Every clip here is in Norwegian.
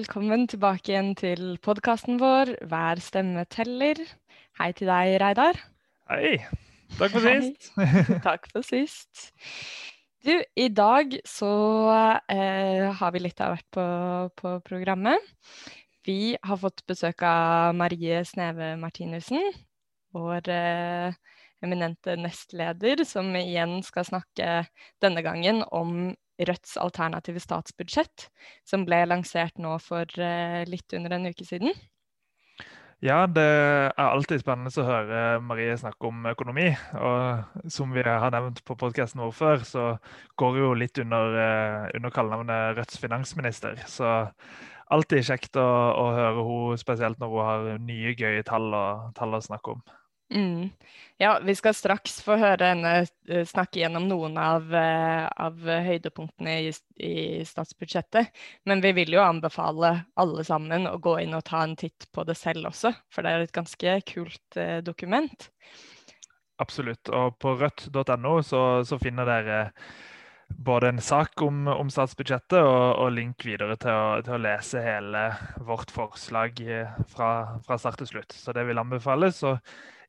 velkommen tilbake igjen til podkasten vår Hver stemme teller. Hei til deg, Reidar. Hei. Takk for sist. Takk for sist. Du, i dag så eh, har vi litt av hvert på, på, programmet. Vi har fått besøk av Marie Sneve Martinussen, vår eh, eminente nestleder, som igjen skal snakke denne gangen om Rødts alternative statsbudsjett, som ble lansert nå for eh, litt under en uke siden. Ja, det er alltid spennende å høre Marie snakke om økonomi. Og som vi har nevnt på podkasten vår før, så går hun litt under, eh, under kallenavnet Rødts finansminister. Så alltid kjekt å, å høre henne, spesielt når hun har nye, gøye tall, og, tall å snakke om. Mm. Ja, vi skal straks få høre henne eh, snakke gjennom noen av, eh, av høydepunktene i, i, statsbudsjettet. Men vi vil jo anbefale alle sammen å gå inn og ta en titt på det selv også, for det er et ganske kult eh, dokument. Absolutt. Og på rødt.no så, så, finner dere både en sak om, om statsbudsjettet og, og, link videre til å, til å, lese hele vårt forslag fra, fra start til slutt. Så det vil anbefales. og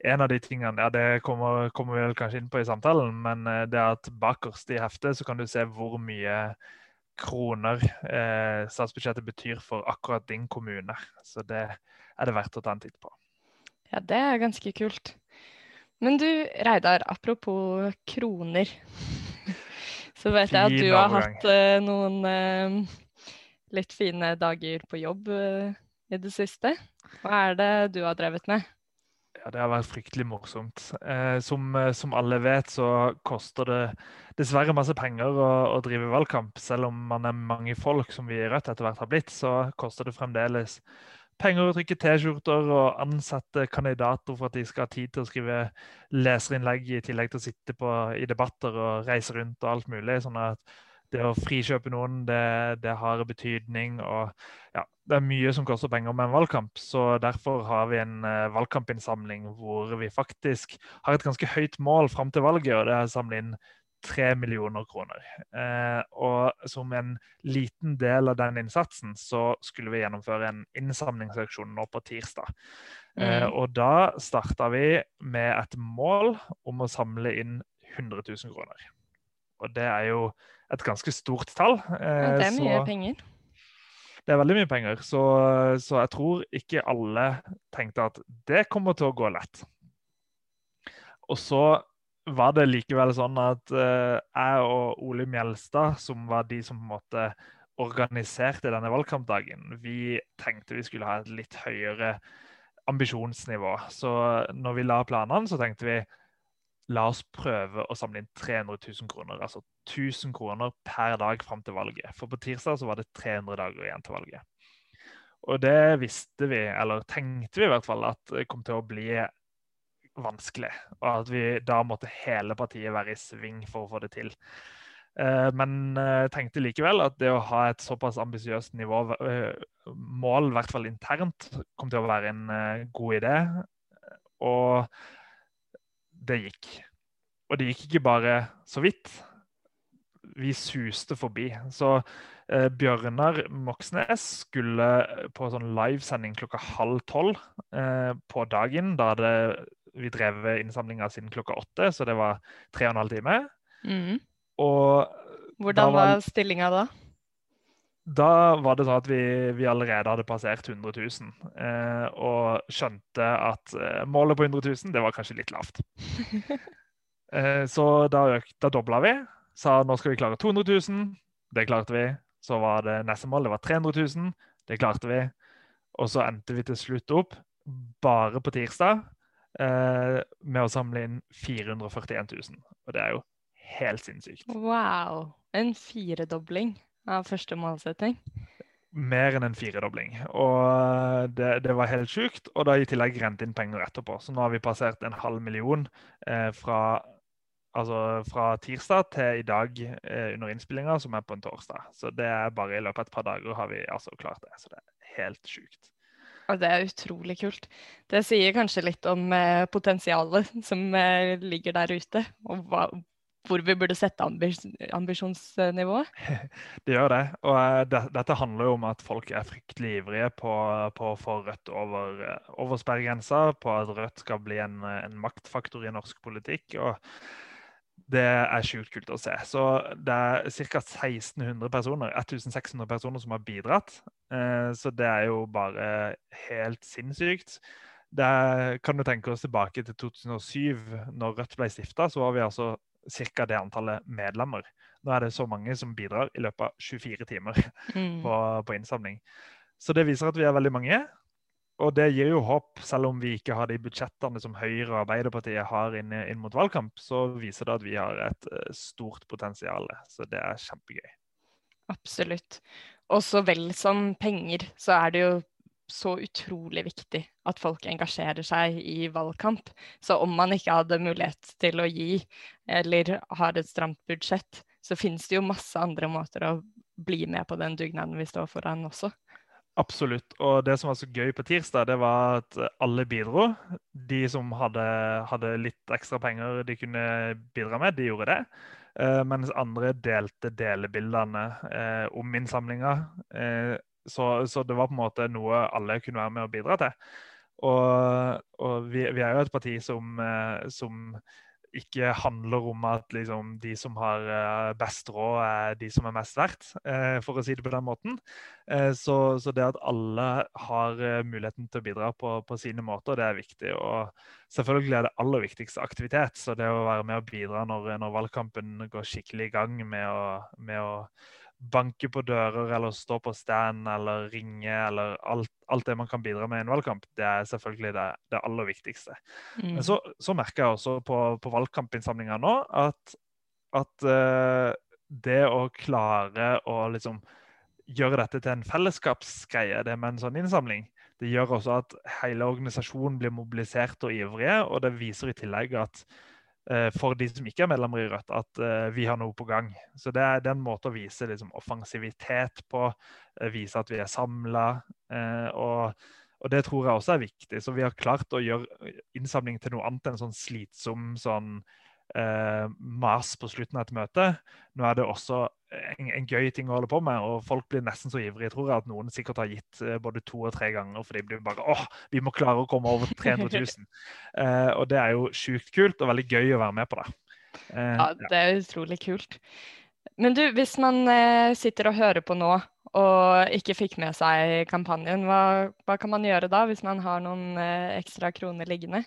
en av de tingene, ja, det kommer, kommer, vi vel kanskje inn på i samtalen, men eh, det er at bakerst i heftet så kan du se hvor mye kroner eh, statsbudsjettet betyr for akkurat din kommune. Så det er det verdt å ta en titt på. Ja, det er ganske kult. Men du Reidar, apropos kroner. Så vet jeg at du har hatt eh, noen eh, litt fine dager på jobb eh, i det siste. Hva er det du har drevet med? Ja, Det har vært fryktelig morsomt. Eh, som, eh, som, alle vet, så koster det dessverre masse penger å, å, drive valgkamp. Selv om man er mange folk, som vi i Rødt etter hvert har blitt, så koster det fremdeles penger å trykke T-skjorter og ansette kandidater for at de skal ha tid til å skrive leserinnlegg, i tillegg til å sitte på, i debatter og reise rundt og alt mulig. sånn at det å frikjøpe noen, det, det, har betydning. og ja, Det er mye som koster penger med en valgkamp. så Derfor har vi en uh, valgkampinnsamling hvor vi faktisk har et ganske høyt mål fram til valget. og Det er å samle inn tre millioner kroner. Eh, og som en liten del av den innsatsen så skulle vi gjennomføre en innsamlingsauksjon nå på tirsdag. Eh, mm. og da starta vi med et mål om å samle inn 100 000 kroner. Og det er jo et ganske stort tall. Ja, det er mye så, penger. Det er veldig mye penger. Så, så, jeg tror ikke alle tenkte at det kommer til å gå lett. Og så var det likevel sånn at uh, jeg og Ole Mjelstad, som var de som på en måte organiserte denne valgkampdagen, vi tenkte vi skulle ha et litt høyere ambisjonsnivå. Så når vi la planene, så tenkte vi la oss prøve å samle inn 300 000 kroner. Altså 1000 kroner per dag fram til valget. For på tirsdag så var det 300 dager igjen til valget. Og det visste vi, eller tenkte vi i hvert fall, at det kom til å bli vanskelig. Og at vi da måtte hele partiet være i sving for å få det til. Eh, men jeg eh, tenkte likevel at det å ha et såpass ambisiøst nivå, eh, mål, i hvert fall internt, kom til å være en god idé. Og det gikk. Og det gikk ikke bare så vidt. Vi suste forbi. Så eh, Bjørnar Moxnes skulle på sånn livesending klokka halv tolv eh, på dagen. Da hadde vi drevet innsamlinga siden klokka åtte, så det var tre og en halv time. Mm. Og Hvordan var, var stillinga da? Da var det sånn at vi, vi allerede hadde passert 100 000. Eh, og skjønte at eh, målet på 100 000 det var kanskje litt lavt. eh, så da, da dobla vi. Sa nå skal vi klare 200 000. Det klarte vi. Så var det neste mål det var 300 000. Det klarte vi. Og så endte vi til slutt opp, bare på tirsdag, eh, med å samle inn 441 000. Og det er jo helt sinnssykt. Wow. En firedobling av første målsetting? Mer enn en firedobling. Og eh, det, det, var helt sjukt. Og da i tillegg rent inn penger etterpå. Så nå har vi passert en halv million eh, fra, altså fra, tirsdag til i dag eh, under innspillinga, som er på en torsdag. Så det er bare i løpet av et par dager har vi altså klart det. Så det er helt sjukt. Og det er utrolig kult. Det sier kanskje litt om eh, potensialet som eh, ligger der ute, og hva, hvor vi burde sette ambis ambisjonsnivået? Det gjør det. Og uh, det, dette handler jo om at folk er fryktelig ivrige på, på å få Rødt over, over sperregrensa, på at Rødt skal bli en, en maktfaktor i norsk politikk. og det er sjukt kult å se. Så det er ca. 1600 personer, 1600 personer som har bidratt. Eh, så det er jo bare helt sinnssykt. Det kan du tenke oss tilbake til 2007, når Rødt ble stifta, så var vi altså ca. det antallet medlemmer. Nå er det så mange som bidrar i løpet av 24 timer mm. på, på innsamling. Så det viser at vi er veldig mange. Og det gir jo håp, selv om vi ikke har de budsjettene som Høyre og Arbeiderpartiet har inn, inn mot valgkamp, så viser det at vi har et uh, stort potensial. Så det er kjempegøy. Absolutt. Og så vel som penger, så er det jo så utrolig viktig at folk engasjerer seg i valgkamp. Så om man ikke hadde mulighet til å gi, eller har et stramt budsjett, så finnes det jo masse andre måter å bli med på den dugnaden vi står foran også. Absolutt. Og det som var så gøy på tirsdag, det var at alle bidro. De som hadde, hadde litt ekstra penger de kunne bidra med, de gjorde det. Uh, mens andre delte delebildene uh, om innsamlinga. Uh, så, så, det var på en måte noe alle kunne være med og bidra til. Og, og vi, vi, er jo et parti som, som ikke handler om at liksom, de som har uh, best råd, er de som er mest verdt, uh, for å si det på den måten. Så, så, det at alle har muligheten til å bidra på, på, sine måter, det er viktig. Og selvfølgelig er det aller viktigste aktivitet. Så det å være med og bidra når, når valgkampen går skikkelig i gang med å, med å banke på dører eller stå på stand eller ringe eller alt, alt, det man kan bidra med i en valgkamp, det er selvfølgelig det, det aller viktigste. Mm. Men så, så, merker jeg også på, på valgkampinnsamlinga nå at, at uh, det å klare å liksom gjøre dette til en fellesskapsgreie, det med en sånn innsamling, det gjør også at hele organisasjonen blir mobilisert og ivrige, og det viser i tillegg at for de som ikke er medlemmer i Rødt, at uh, vi har noe på gang. Så det er, en måte å vise liksom, offensivitet på, uh, vise at vi er samla. Og, og, det tror jeg også er viktig. Så vi har klart å gjøre innsamling til noe annet enn sånn slitsom sånn eh, mas på slutten av et møte. Nå er det også en, en, gøy ting å holde på med, og folk blir nesten så ivrige, tror jeg, at noen sikkert har gitt eh, både to og tre ganger, for de blir bare åh, vi må klare å komme over 300 000. eh, og det er jo sjukt kult og veldig gøy å være med på det. Eh, ja, det er utrolig kult. Men du, hvis man eh, sitter og hører på nå, og ikke fikk med seg kampanjen, hva, hva kan man gjøre da, hvis man har noen eh, ekstra kroner liggende?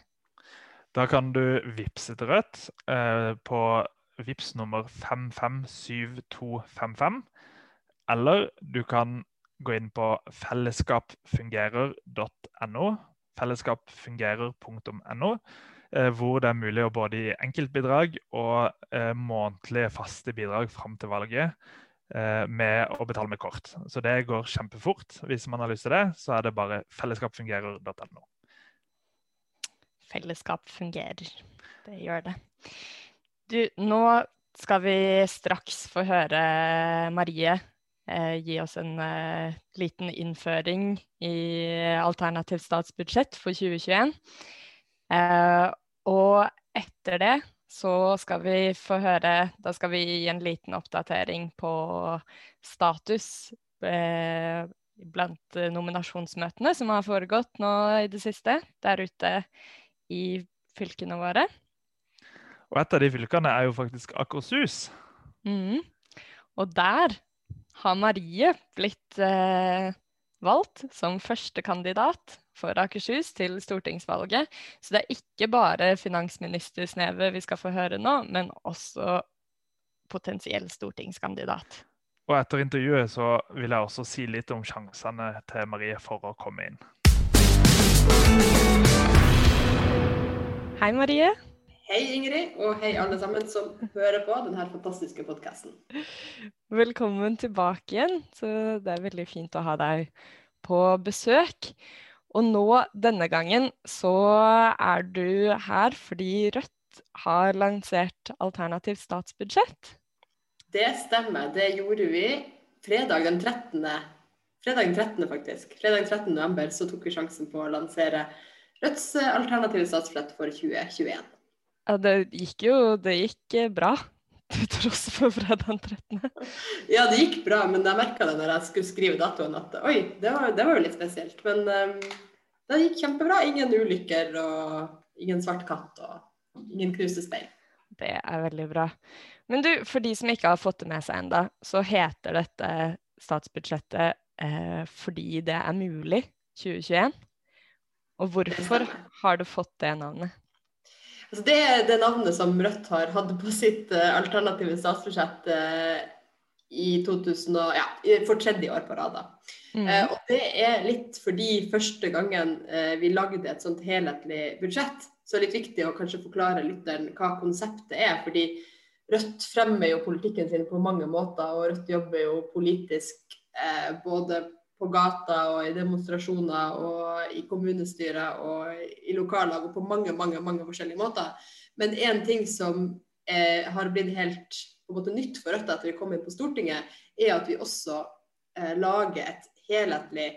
Da kan du vippse til Rødt eh, på vips nummer 557255. Eller du kan gå inn på fellesskapfungerer.no. Fellesskapfungerer.no. Eh, hvor det er mulig å både gi enkeltbidrag og eh, månedlige faste bidrag fram til valget eh, med å betale med kort. Så det går kjempefort. Hvis man har lyst til det, så er det bare fellesskapfungerer.no fellesskap fungerer. Det gjør det. Du, nå skal vi straks få høre Marie eh, gi oss en eh, liten innføring i alternativt statsbudsjett for 2021. Eh, og etter det så skal vi få høre Da skal vi gi en liten oppdatering på status eh, blant nominasjonsmøtene som har foregått nå i det siste der ute i fylkene våre. Og et av de fylkene er jo faktisk Akershus. Mm. Og der har Marie blitt eh, valgt som førstekandidat for Akershus til stortingsvalget. Så det er ikke bare finansministersnevet vi skal få høre nå, men også potensiell stortingskandidat. Og etter intervjuet så vil jeg også si litt om sjansene til Marie for å komme inn. Hei, Marie. Hei, Ingrid, og hei alle sammen som hører på denne fantastiske podkasten. Velkommen tilbake igjen. Så det er veldig fint å ha deg på besøk. Og nå, denne gangen, så er du her fordi Rødt har lansert alternativt statsbudsjett. Det stemmer. Det gjorde vi fredag den 13. Fredag den 13. faktisk. Fredag den 13. november så tok vi sjansen på å lansere Rødts alternative statsbudsjett for 2021. Ja, det gikk jo det gikk bra. til tross for fredag 13. Ja, det gikk bra, men jeg merka det når jeg skulle skrive datoen at oi, det var, det var jo litt spesielt. Men um, det gikk kjempebra. Ingen ulykker og ingen svart katt og ingen knuste speil. Det er veldig bra. Men du, for de som ikke har fått det med seg enda, så heter dette statsbudsjettet eh, fordi det er mulig 2021. Og hvorfor har du fått det navnet? Altså det er det navnet som Rødt har hatt på sitt uh, alternative statsbudsjett uh, i 2000 og, ja, for tredje år på rad. Mm. Uh, og det er litt fordi første gangen vi lagde et sånt helhetlig budsjett, så er det litt viktig å kanskje forklare lytteren hva konseptet er. fordi Rødt fremmer jo politikken sin på mange måter, og Rødt jobber jo politisk både på gata og i demonstrasjoner og i kommunestyret og i lokallag og på mange, mange, mange forskjellige måter. Men én ting som eh, har blitt helt på en måte nytt for Rødt etter vi kom inn på Stortinget, er at vi også eh, lager et helhetlig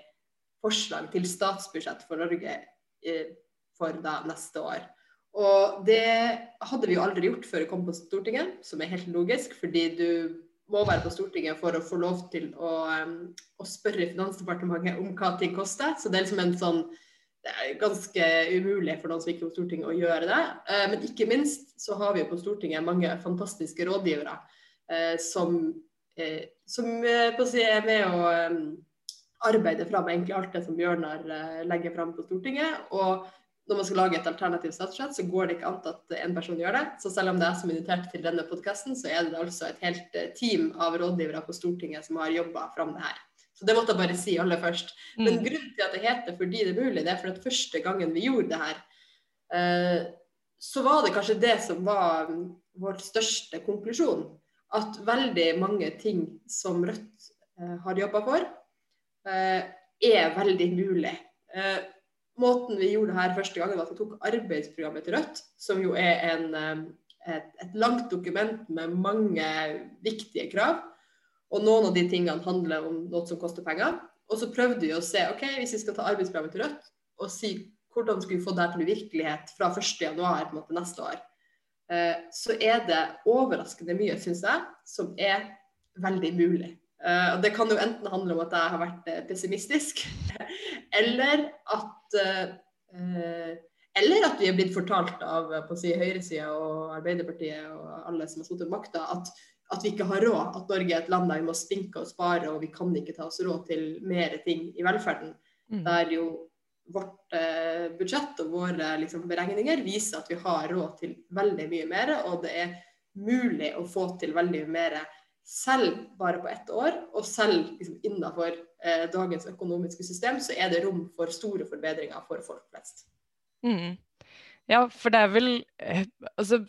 forslag til statsbudsjett for Norge eh, for da neste år. Og det hadde vi jo aldri gjort før vi kom på Stortinget, som er helt logisk, fordi du må være på Stortinget for å få lov til å, å spørre Finansdepartementet om hva ting koster. Så det er liksom en sånn det er ganske umulig for noen som ikke er på Stortinget å gjøre det. Eh, men ikke minst så har vi på Stortinget mange fantastiske rådgivere eh, som, eh, som si, er med å arbeide fram egentlig alt det som Bjørnar legger fram på Stortinget. Og når man skal lage et alternativt statsbudsjett, så går det ikke an at en person gjør det. Så selv om det er som invitert til denne podkasten, så er det altså et helt eh, team av rådgivere på Stortinget som har jobba fram det her. Så det måtte jeg bare si aller først. Men mm. grunnen til at det heter 'fordi det er mulig', det er for at første gangen vi gjorde det her, eh, så var det kanskje det som var vår største konklusjon. At veldig mange ting som Rødt eh, har jobba for, er veldig mulig måten vi gjorde det her første gangen, var at vi tok arbeidsprogrammet til Rødt, som jo er en, et, et, langt dokument med mange viktige krav. Og noen av de tingene handler om noe som koster penger. Og så prøvde vi å se ok, hvis vi skal ta arbeidsprogrammet til Rødt og si hvordan skal vi få det til virkelighet fra 1.1. neste år, eh, så er det overraskende mye, syns jeg, som er veldig mulig. Uh, Det kan jo enten handle om at jeg har vært uh, pessimistisk, eller at uh, eller at vi er blitt fortalt av på å si, høyresida og Arbeiderpartiet og alle som har sittet ved makta, at, at, vi ikke har råd. At Norge er et land der vi må spinke og spare, og vi kan ikke ta oss råd til mer ting i velferden. Mm. Der jo vårt budsjett og våre liksom, beregninger viser at vi har råd til veldig mye mer, og det er mulig å få til veldig mye mer selv bare på ett år, og selv liksom, innenfor eh, dagens økonomiske system, så er det rom for store forbedringer for folk flest. Mm. Ja, for det er vel eh, Altså,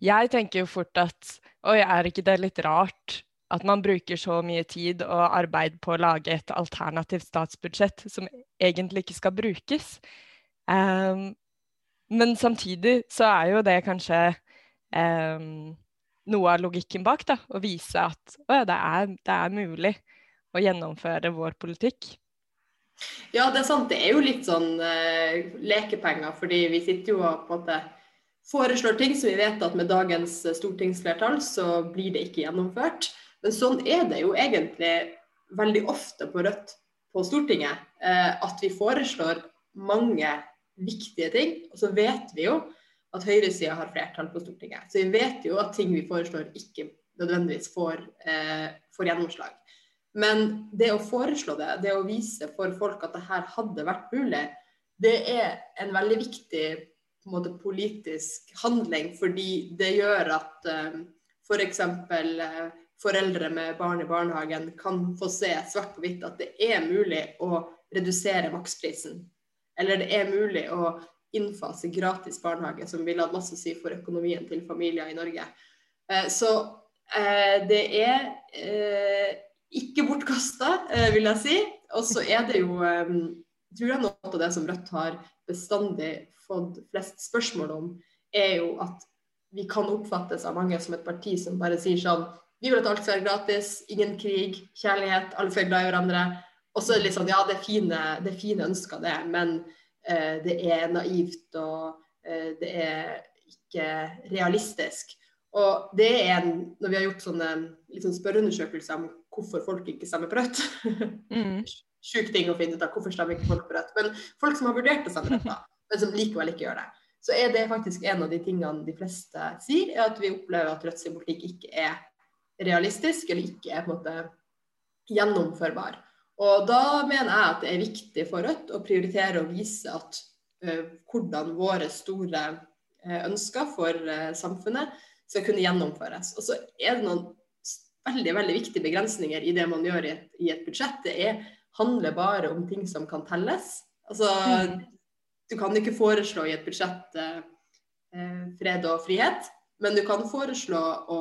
jeg tenker jo fort at Oi, er ikke det litt rart at man bruker så mye tid og arbeid på å lage et alternativt statsbudsjett som egentlig ikke skal brukes? Um, men samtidig så er jo det kanskje um, noe av logikken bak. da, Å vise at å, det, er, det er mulig å gjennomføre vår politikk. Ja, det er sant. Det er jo litt sånn uh, lekepenger, fordi vi sitter jo og på en måte foreslår ting som vi vet at med dagens stortingsflertall så blir det ikke gjennomført. Men sånn er det jo egentlig veldig ofte på Rødt på Stortinget. Uh, at vi foreslår mange viktige ting, og så vet vi jo at høyresida har flertall på Stortinget. Så vi vet jo at ting vi foreslår ikke nødvendigvis får, eh, får gjennomslag. Men det å foreslå det, det å vise for folk at det her hadde vært mulig, det er en veldig viktig på en måte, politisk handling. Fordi det gjør at eh, f.eks. For eh, foreldre med barn i barnehagen kan få se svart på hvitt at det er mulig å redusere maksprisen. Eller det er mulig å innfase gratis barnehage, som vil ha masse å si for økonomien til familier i Norge. Eh, så eh, det er eh, ikke bortkasta, vil jeg si. Og så er det jo tror jeg noe av det som Rødt har bestandig fått flest spørsmål om, er jo at vi kan oppfattes av mange som et parti som bare sier sånn Vi vil at alt skal være gratis, ingen krig, kjærlighet, alle skal være glad i hverandre. Og så er det litt sånn Ja, det er fine, det er fine ønsker, det. Men det er naivt og eh, det er ikke realistisk. Og det er en, når vi har gjort sånne liksom spørreundersøkelser om hvorfor folk ikke stemmer på Rødt mm. Sjuk ting å finne ut av hvorfor stemmer ikke folk på Rødt. Men folk som har vurdert å stemme Rødt, men som likevel ikke gjør det. Så er det faktisk en av de tingene de fleste sier, er at vi opplever at Rødts politikk ikke er realistisk, eller ikke er på en måte gjennomførbar. Og da mener jeg at det er viktig for Rødt å prioritere å vise at uh, hvordan våre store uh, ønsker for uh, samfunnet skal kunne gjennomføres. Og så er det noen veldig veldig viktige begrensninger i det man gjør i et, i et budsjett. Det er, handler bare om ting som kan telles. Altså, mm. Du kan ikke foreslå i et budsjett fred og frihet, men du kan foreslå å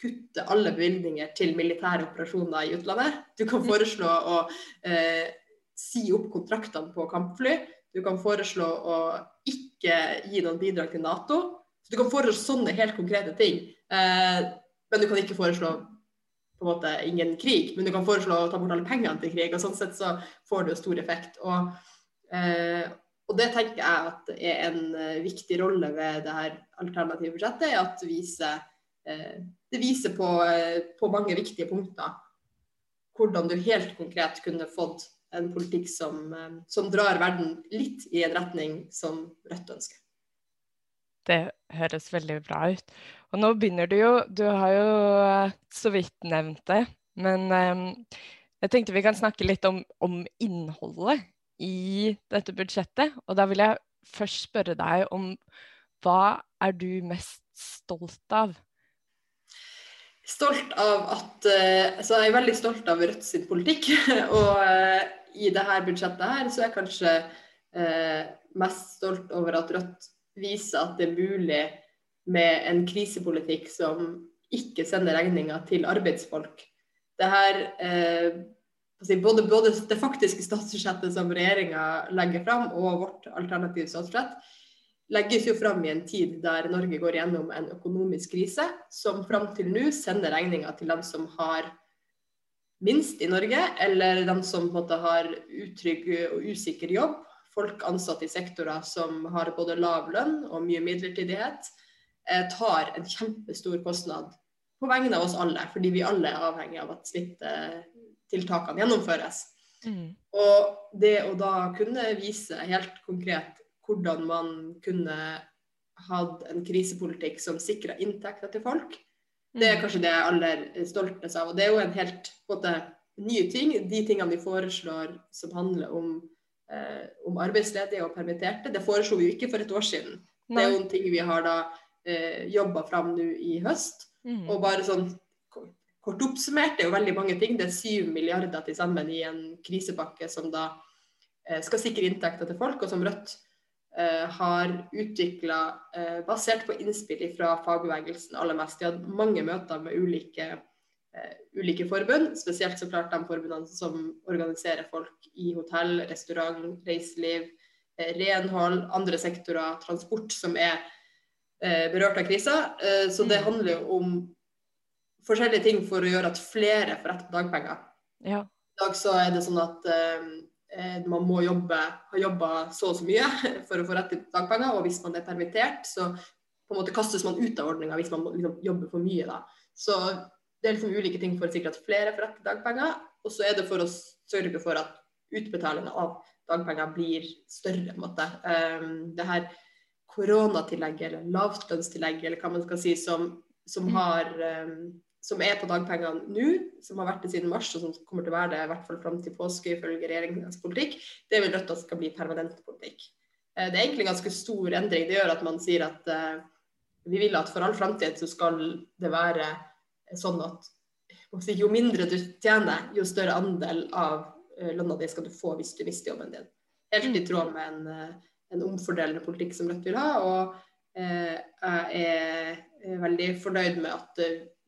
kutte alle bevilgninger til militære operasjoner i utlandet. Du kan mm. foreslå å eh, si opp kontraktene på kampfly. Du kan foreslå å ikke gi noen bidrag til Nato. Så du kan foreslå sånne helt konkrete ting. Eh, men du kan ikke foreslå på en måte ingen krig, men du kan foreslå å ta bort alle pengene til krig. og Sånn sett så får det jo stor effekt. Og, eh, og det tenker jeg at er en uh, viktig rolle ved det her alternative budsjettet. at vise uh, det viser på, uh, på, mange viktige punkter hvordan du helt konkret kunne fått en politikk som, som drar verden litt i en retning som Rødt ønsker. Det høres veldig bra ut. Og nå begynner du jo Du har jo så vidt nevnt det, men jeg tenkte vi kan snakke litt om, om innholdet i dette budsjettet. Og da vil jeg først spørre deg om hva er du mest stolt av? Stolt av at uh, altså Jeg er veldig stolt av Rødt sin politikk. og uh, i dette budsjettet her så er jeg kanskje uh, mest stolt over at Rødt viser at det er mulig med en krisepolitikk som ikke sender regninga til arbeidsfolk. Det her både, både, det faktiske statsbudsjettet som regjeringa legger fram, og vårt alternative statsbudsjett, legges jo fram i en tid der Norge går gjennom en økonomisk krise, som fram til nå sender regninga til dem som har minst i Norge, eller dem som måte har utrygg og usikker jobb. Folk ansatt i sektorer som har både lav lønn og mye midlertidighet, eh, tar en kjempestor kostnad på vegne av oss alle, fordi vi alle er avhengig av at smittetiltakene gjennomføres. Mm. Og det å da kunne vise helt konkret hvordan man kunne hatt en krisepolitikk som sikra inntekter til folk, det er mm. kanskje det jeg er aller stoltest av. Og det er jo en helt måte, nye ting. De tingene vi foreslår som handler om, eh, om arbeidsledige og permitterte, det foreslo vi jo ikke for et år siden. Nei. Det er jo en ting vi har da eh, jobba fram nå i høst. Mm. Og bare sånn Kort oppsummert det er jo veldig mange ting. Det er 7 milliarder til sammen i en krisepakke som da eh, skal sikre inntekter til folk, og som Rødt har utvikla eh, basert på innspill fra fagbevegelsen aller mest. De har hatt mange møter med ulike, eh, ulike forbund, spesielt så klart de forbundene som organiserer folk i hotell, restaurant, reiseliv, eh, renhold, andre sektorer, transport, som er eh, berørt av krisa. så det mm. handler jo om forskjellige ting for å gjøre at flere får rett på dagpenger. Ja. I dag så er det sånn at eh, eh man må jobbe, ha jobba så og så mye for å få rett til dagpenger, og hvis man er permittert, så på en måte kastes man ut av ordninga hvis man liksom jobber for mye. da. Så det er liksom ulike ting for å sikre at flere får rett til dagpenger, og så er det for å sørge for at utbetalinga av dagpenger blir større. på en måte. Um, det her koronatillegget eller lavlønnstillegget eller hva man skal si, som, som mm. har um, som er på dagpengene nå, som har vært det siden mars, og som kommer til å være det i hvert fall fram til påske ifølge regjeringens politikk, det vil Rødt at skal bli permanent politikk. Eh, det er egentlig en ganske stor endring. Det gjør at man sier at uh, vi vil at for all framtid så skal det være sånn at jo mindre du tjener, jo større andel av uh, lønna di skal du få hvis du mister jobben din. Helt i tråd med en, en omfordelende politikk som Rødt vil ha. Og jeg er veldig fornøyd med at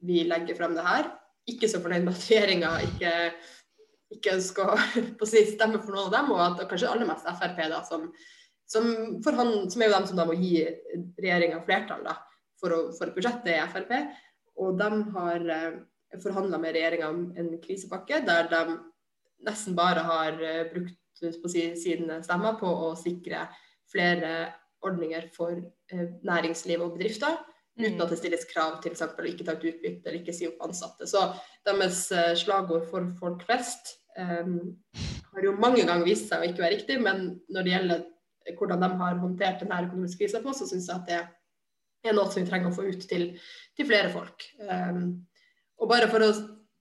vi legger frem det her. Ikke så fornøyd med at regjeringa ikke, ikke ønsker å si, stemme for noen av dem, og at kanskje aller mest Frp, da, som, som, han, som, er jo dem som da må gi regjeringa flertall da, for, å, for, budsjettet, budsjett, er Frp. Og de har eh, forhandla med regjeringa om en krisepakke der de nesten bare har eh, brukt på sine stemmer på å sikre flere ordninger for eh, næringsliv og bedrifter. Uten at det stilles krav til eksempel, å ikke ta ut utbytte eller ikke si opp ansatte. Så deres eh, slagord for folk flest um, har jo mange ganger vist seg å ikke være riktig, men når det gjelder hvordan de har håndtert denne økonomiske krisa på, så syns jeg at det er noe som vi trenger å få ut til, til flere folk. Um, og bare for å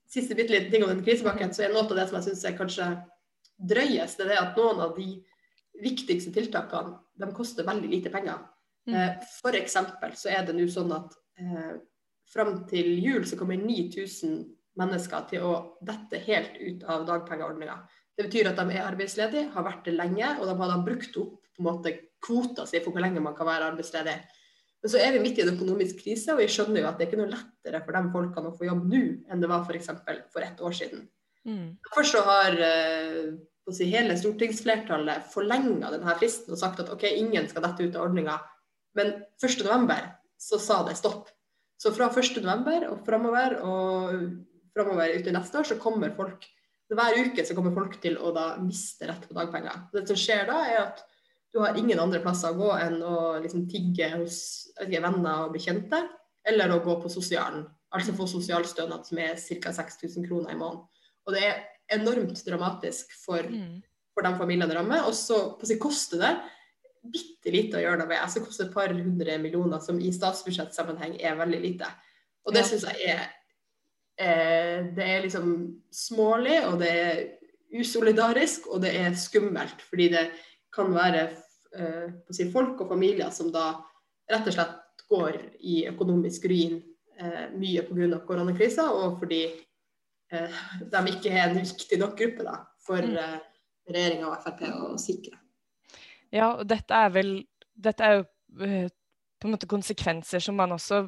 siste bitte liten ting om den krisepakken, så er noe av det som jeg syns er kanskje drøyest, det er at noen av de viktigste tiltakene de koster veldig lite penger. Mm. Eh, F.eks. så er det nå sånn at eh, fram til jul så kommer 9000 mennesker til å dette helt ut av dagpengeordninga. Det betyr at de er arbeidsledige, har vært det lenge, og de har da brukt opp på en måte kvota si for hvor lenge man kan være arbeidsledig. Men så er vi midt i en økonomisk krise, og vi skjønner jo at det er ikke noe lettere for de folkene å få jobb nå enn det var f.eks. For, for ett år siden. Mm. Derfor så har eh, si, hele stortingsflertallet forlenga denne fristen og sagt at OK, ingen skal dette ut av ordninga men 1.11. så sa det stopp. Så fra 1.11. og framover og framover i neste år, så kommer folk hver uke så kommer folk til å da miste rett på dagpenger. Det som skjer da, er at du har ingen andre plasser å gå enn å liksom tigge hos ikke, venner og bekjente, eller å gå på sosialen. Altså få sosialstønad som er ca. 6000 kroner i måneden. Og det er enormt dramatisk for, mm. for de familiene det rammer. Og så koster det bitte lite å gjøre noe med. Altså, det koster et par hundre millioner, som i statsbudsjettsammenheng er veldig lite. Og det syns jeg er eh, Det er liksom smålig, og det er usolidarisk, og det er skummelt. Fordi det kan være eh, si, folk og familier som da rett og slett går i økonomisk ruin eh, mye pga. koronakrisa, og fordi eh, de ikke er en viktig nok gruppe da, for mm. eh, regjeringa og Frp å sikre. Ja, og dette er vel Dette er jo uh, på en måte konsekvenser som man også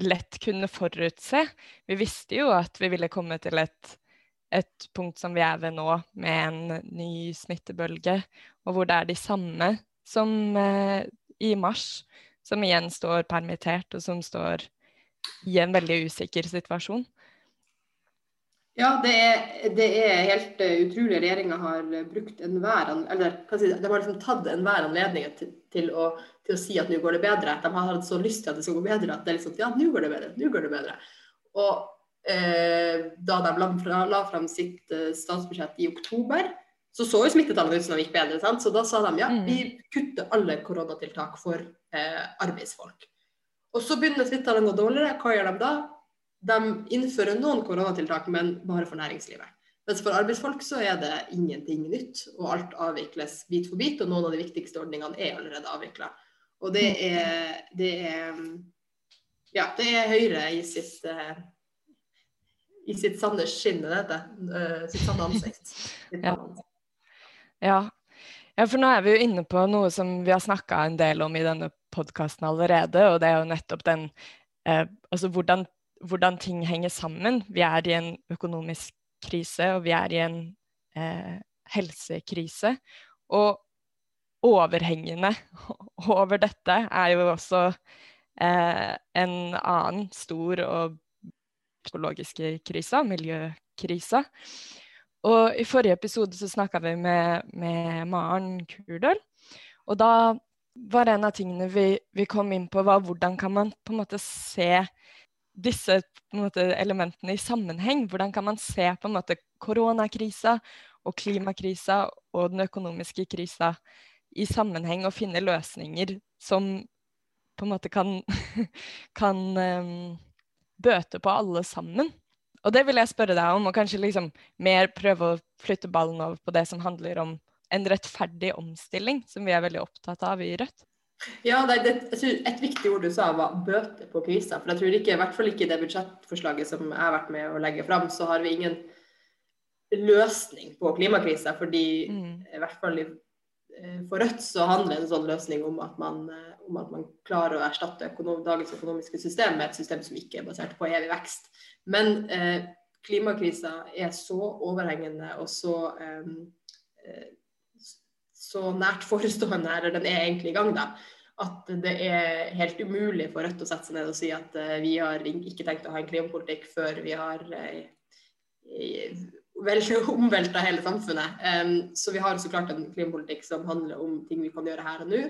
lett kunne forutse. Vi visste jo at vi ville komme til et, et punkt som vi er ved nå, med en ny smittebølge, og hvor det er de samme som eh, i mars, som igjen står permittert, og som står i en veldig usikker situasjon. Ja, det er, det er helt uh, utrolig. Regjeringa har brukt enhver Eller si, de har liksom tatt enhver anledning til, til, å, til, å, si at nå går det bedre. De har hatt så lyst til at det skal gå bedre at det er liksom Ja, nå går det bedre. Nå går det bedre. Og uh, da de la, la fram sitt uh, statsbudsjett i oktober, så så jo smittetallene ut som de gikk bedre. Sant? Så da sa de ja, vi mm. kutter alle koronatiltak for arbeidsfolk. Og så begynner smittetallene å gå dårligere. Hva gjør de da? De innfører noen koronatiltak, men bare for næringslivet. Mens for arbeidsfolk så er det ingenting nytt, og alt avvikles bit for bit. Og noen av de viktigste ordningene er allerede avvikla. Og det er, det er, Ja, det er Høyre i sitt uh, i sitt sanne skinn, det heter. Uh, sitt sanne ansikt. ja. ja. ja. for nå er vi jo inne på noe som vi har snakka en del om i denne podkasten allerede, og det er jo nettopp den eh, Altså hvordan hvordan ting henger sammen. Vi er i en økonomisk krise, og vi er i en eh, helsekrise. Og overhengende over dette er jo også eh, en annen stor og psykologiske krisa, miljøkrisa. Og i forrige episode så snakka vi med, med Maren Kurdal. Og da var en av tingene vi, vi, kom inn på, var hvordan kan man på en måte se disse måte, elementene i sammenheng. Hvordan kan man se på en måte koronakrisa og klimakrisa og den økonomiske krisa i sammenheng og finne løsninger som på en måte kan, kan um, bøte på alle sammen. Og det vil jeg spørre deg om, og kanskje liksom mer prøve å flytte ballen over på det som handler om en rettferdig omstilling, som vi er veldig opptatt av i Rødt. Ja, det, det, Et viktig ord du sa var bøter på krisa. For jeg tror ikke, i hvert fall ikke i det budsjettforslaget som jeg har vært med å legge fram, så har vi ingen løsning på klimakrisa. Fordi mm. i hvert fall eh, for Rødt så handler en sånn løsning om at man, eh, om at man klarer å erstatte økonom, dagens økonomiske system med et system som ikke er basert på evig vekst. Men eh, klimakrisa er så overhengende og så eh, så nært forestående, eller den er egentlig i gang, da, at det er helt umulig for Rødt å sette seg ned og si at uh, vi har ikke tenkt å ha en klimapolitikk før vi har uh, vel omvelta hele samfunnet. Um, så vi har så klart en klimapolitikk som handler om ting vi kan gjøre her og nå.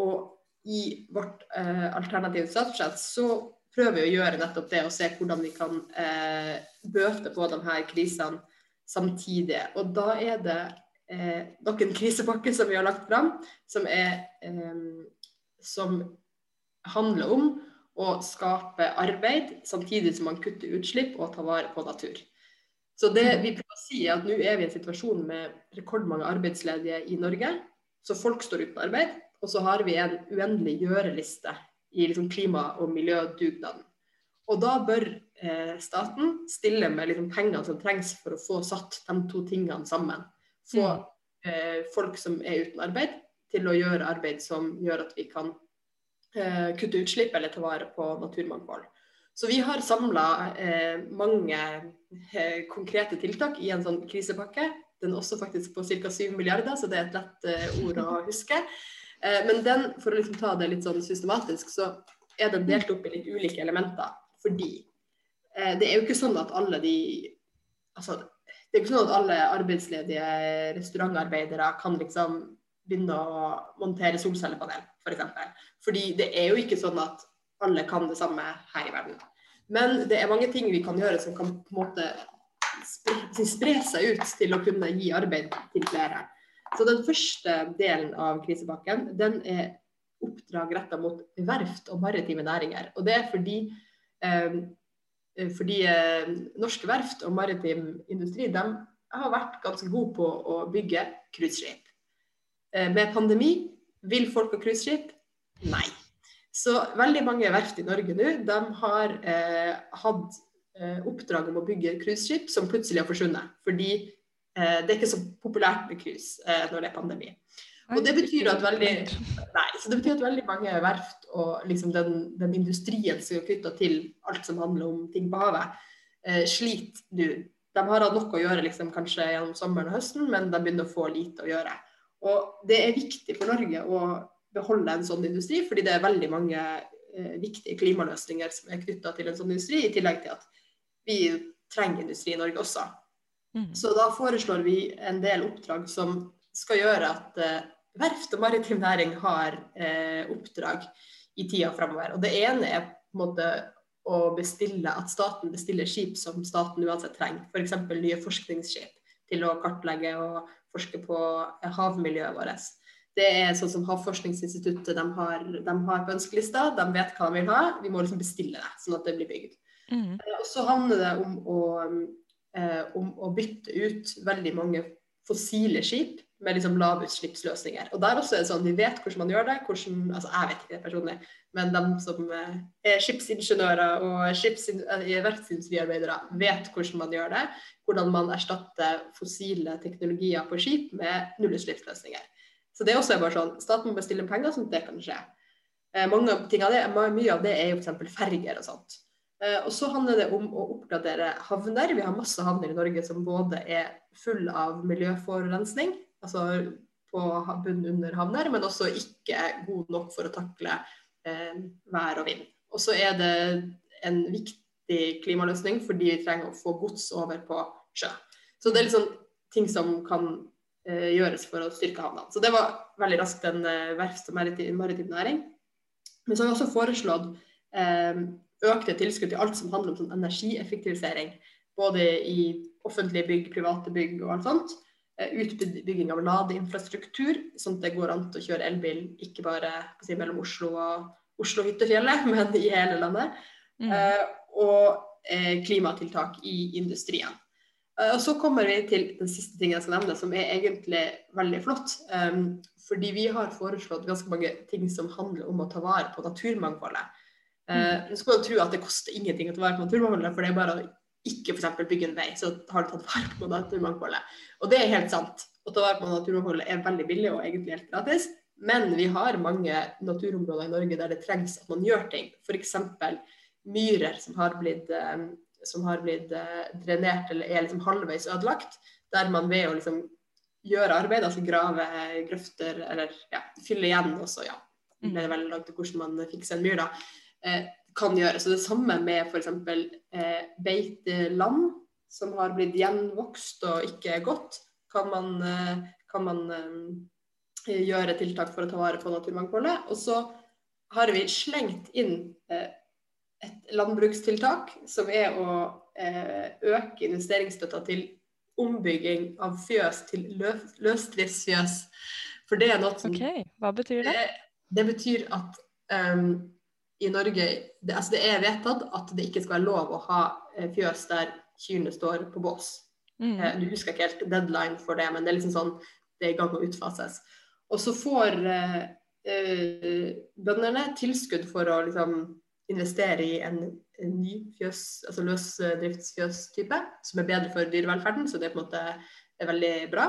Og i vårt uh, alternative statsbudsjett så prøver vi å gjøre nettopp det, og se hvordan vi kan bøte på de her krisene samtidig. Og da er det eh, noen krisepakker som vi har lagt fram, som, er, eh, som handler om å skape arbeid samtidig som man kutter utslipp og tar vare på natur. Så det mm. vi prøver å si er at nå er vi i en situasjon med rekordmange arbeidsledige i Norge. Så folk står uten arbeid. Og så har vi en uendelig gjøreliste i liksom klima- og miljødugnaden. Og da bør eh, staten stille med liksom pengene som trengs for å få satt de to tingene sammen. Få mm. eh, folk som er uten arbeid, til å gjøre arbeid som gjør at vi kan eh, kutte utslipp eller ta vare på naturmangfold. Så vi har samla eh, mange eh, konkrete tiltak i en sånn krisepakke. Den er også faktisk på ca. 7 milliarder, så det er et lett eh, ord å huske. Eh, men den, for å liksom ta det litt sånn systematisk, så er den delt opp i litt ulike elementer. Fordi eh, det er jo ikke sånn at alle de Altså, det er ikke sånn at alle arbeidsledige restaurantarbeidere kan liksom begynne å montere solcellepanel, f.eks. For eksempel. Fordi det er jo ikke sånn at alle kan det samme her i verden. Men det er mange ting vi kan gjøre som kan på en måte spre, spre seg ut til å kunne gi arbeid til flere. Så den første delen av krisepakken den er oppdrag retta mot verft og maritime næringer. Og det er fordi, eh, fordi eh, norske verft og maritim industri de har vært ganske gode på å bygge cruiseskip. Eh, med pandemi, vil folk ha cruiseskip? Nei. Så veldig mange verft i Norge nå de har eh, hatt eh, oppdrag om å bygge cruiseskip som plutselig har forsvunnet. Fordi eh, det er ikke så populært med cruise eh, når det er pandemi. Og det betyr at veldig, nei, så det betyr at veldig mange verft og liksom den, den industrien som er knytta til alt som handler om ting på havet, eh, sliter nå. De har hatt nok å gjøre liksom, kanskje gjennom sommeren og høsten, men de begynner å få lite å gjøre. Og det er viktig for Norge å beholde en sånn industri, fordi det er veldig mange eh, viktige klimaløsninger som er knytta til en sånn industri, i tillegg til at vi trenger industri i Norge også. Mm. Så da foreslår vi en del oppdrag som skal gjøre at eh, verft og maritim næring har eh, oppdrag i tida framover. Og det ene er på en måte å bestille at staten bestiller skip som staten uansett trenger. F.eks. For nye forskningsskip til å kartlegge og forske på havmiljøet vårt. Det er sånn som Havforskningsinstituttet de har, de har på ønskelista. De vet hva de vil ha. Vi må liksom bestille det, sånn at det blir bygd. Mm. Eh, og så handler det om å, eh, om å, bytte ut veldig mange fossile skip med liksom lavutslippsløsninger. Og der også er det sånn, Vi vet hvordan man gjør det. Hvordan, altså Jeg vet ikke det personlig, men de som eh, er skipsingeniører og eh, verftsindustriarbeidere, vet hvordan man gjør det. Hvordan man erstatter fossile teknologier på skip med nullutslippsløsninger. Så det også er bare sånn, Staten må bestille penger sånn at det kan skje. Eh, mange av ting av det, mye av det er jo f.eks. ferger og sånt. Og så handler det om å oppgradere havner. Vi har masse havner i Norge som både er full av miljøforurensning, altså på bunnen under havner, men også ikke god nok for å takle eh, vær og vind. Og så er det en viktig klimaløsning fordi vi trenger å få gods over på sjø. Så det er liksom ting som kan Eh, gjøres for å styrke havnene. Så det var veldig raskt en eh, verfts- og maritim, næring. Men så har vi også foreslått eh, økte tilskudd til alt som handler om sånn energieffektivisering. Både i offentlige bygg, private bygg og alt sånt. Eh, utbygging av ladeinfrastruktur, sånn at det går an til å kjøre elbil ikke bare si, mellom Oslo og Oslo hyttefjellet, men i hele landet. Mm. Eh, og eh, klimatiltak i industrien. Eh, og Så kommer vi til den siste tingen jeg skal nevne, som er egentlig veldig flott. Um, fordi vi har foreslått ganske mange ting som handler om å ta vare på naturmangfoldet. Uh, Nå skal du tro at det koster ingenting å ta vare på naturmangfoldet, for det er bare å ikke f.eks. bygge en vei, så har du tatt vare på naturmangfoldet. Og det er helt sant. Å ta vare på naturmangfoldet er veldig billig og egentlig helt gratis. Men vi har mange naturområder i Norge der det trengs at man gjør ting. F.eks. myrer som har blitt um, som har blitt eh, drenert eller er liksom halvveis ødelagt. Der man ved å liksom gjøre arbeid, altså grave grøfter eller ja, fylle igjen også, ja. Det er veldig langt til hvordan man fikser en myr, da. Eh, kan gjøre. Så det samme med f.eks. Eh, beiteland som har blitt gjenvokst og ikke godt, kan man, eh, kan man eh, gjøre tiltak for å ta vare på naturmangfoldet. Og så har vi slengt inn eh, et landbrukstiltak som er å eh, øke investeringsstøtta til ombygging av fjøs til lø løsdriftsfjøs. For det er noe som okay. Hva betyr det? det, det betyr at um, i Norge det, altså det er vedtatt at det ikke skal være lov å ha eh, fjøs der kyrne står på bås. Mm. Eh, Du husker ikke helt deadline for det, men det er liksom sånn det er i gang å utfases. Og så får eh, eh, bøndene tilskudd for å liksom investere i en, en ny fjøs, altså løsdriftsfjøstype, som er bedre for dyrevelferden, så det er på en måte er veldig bra.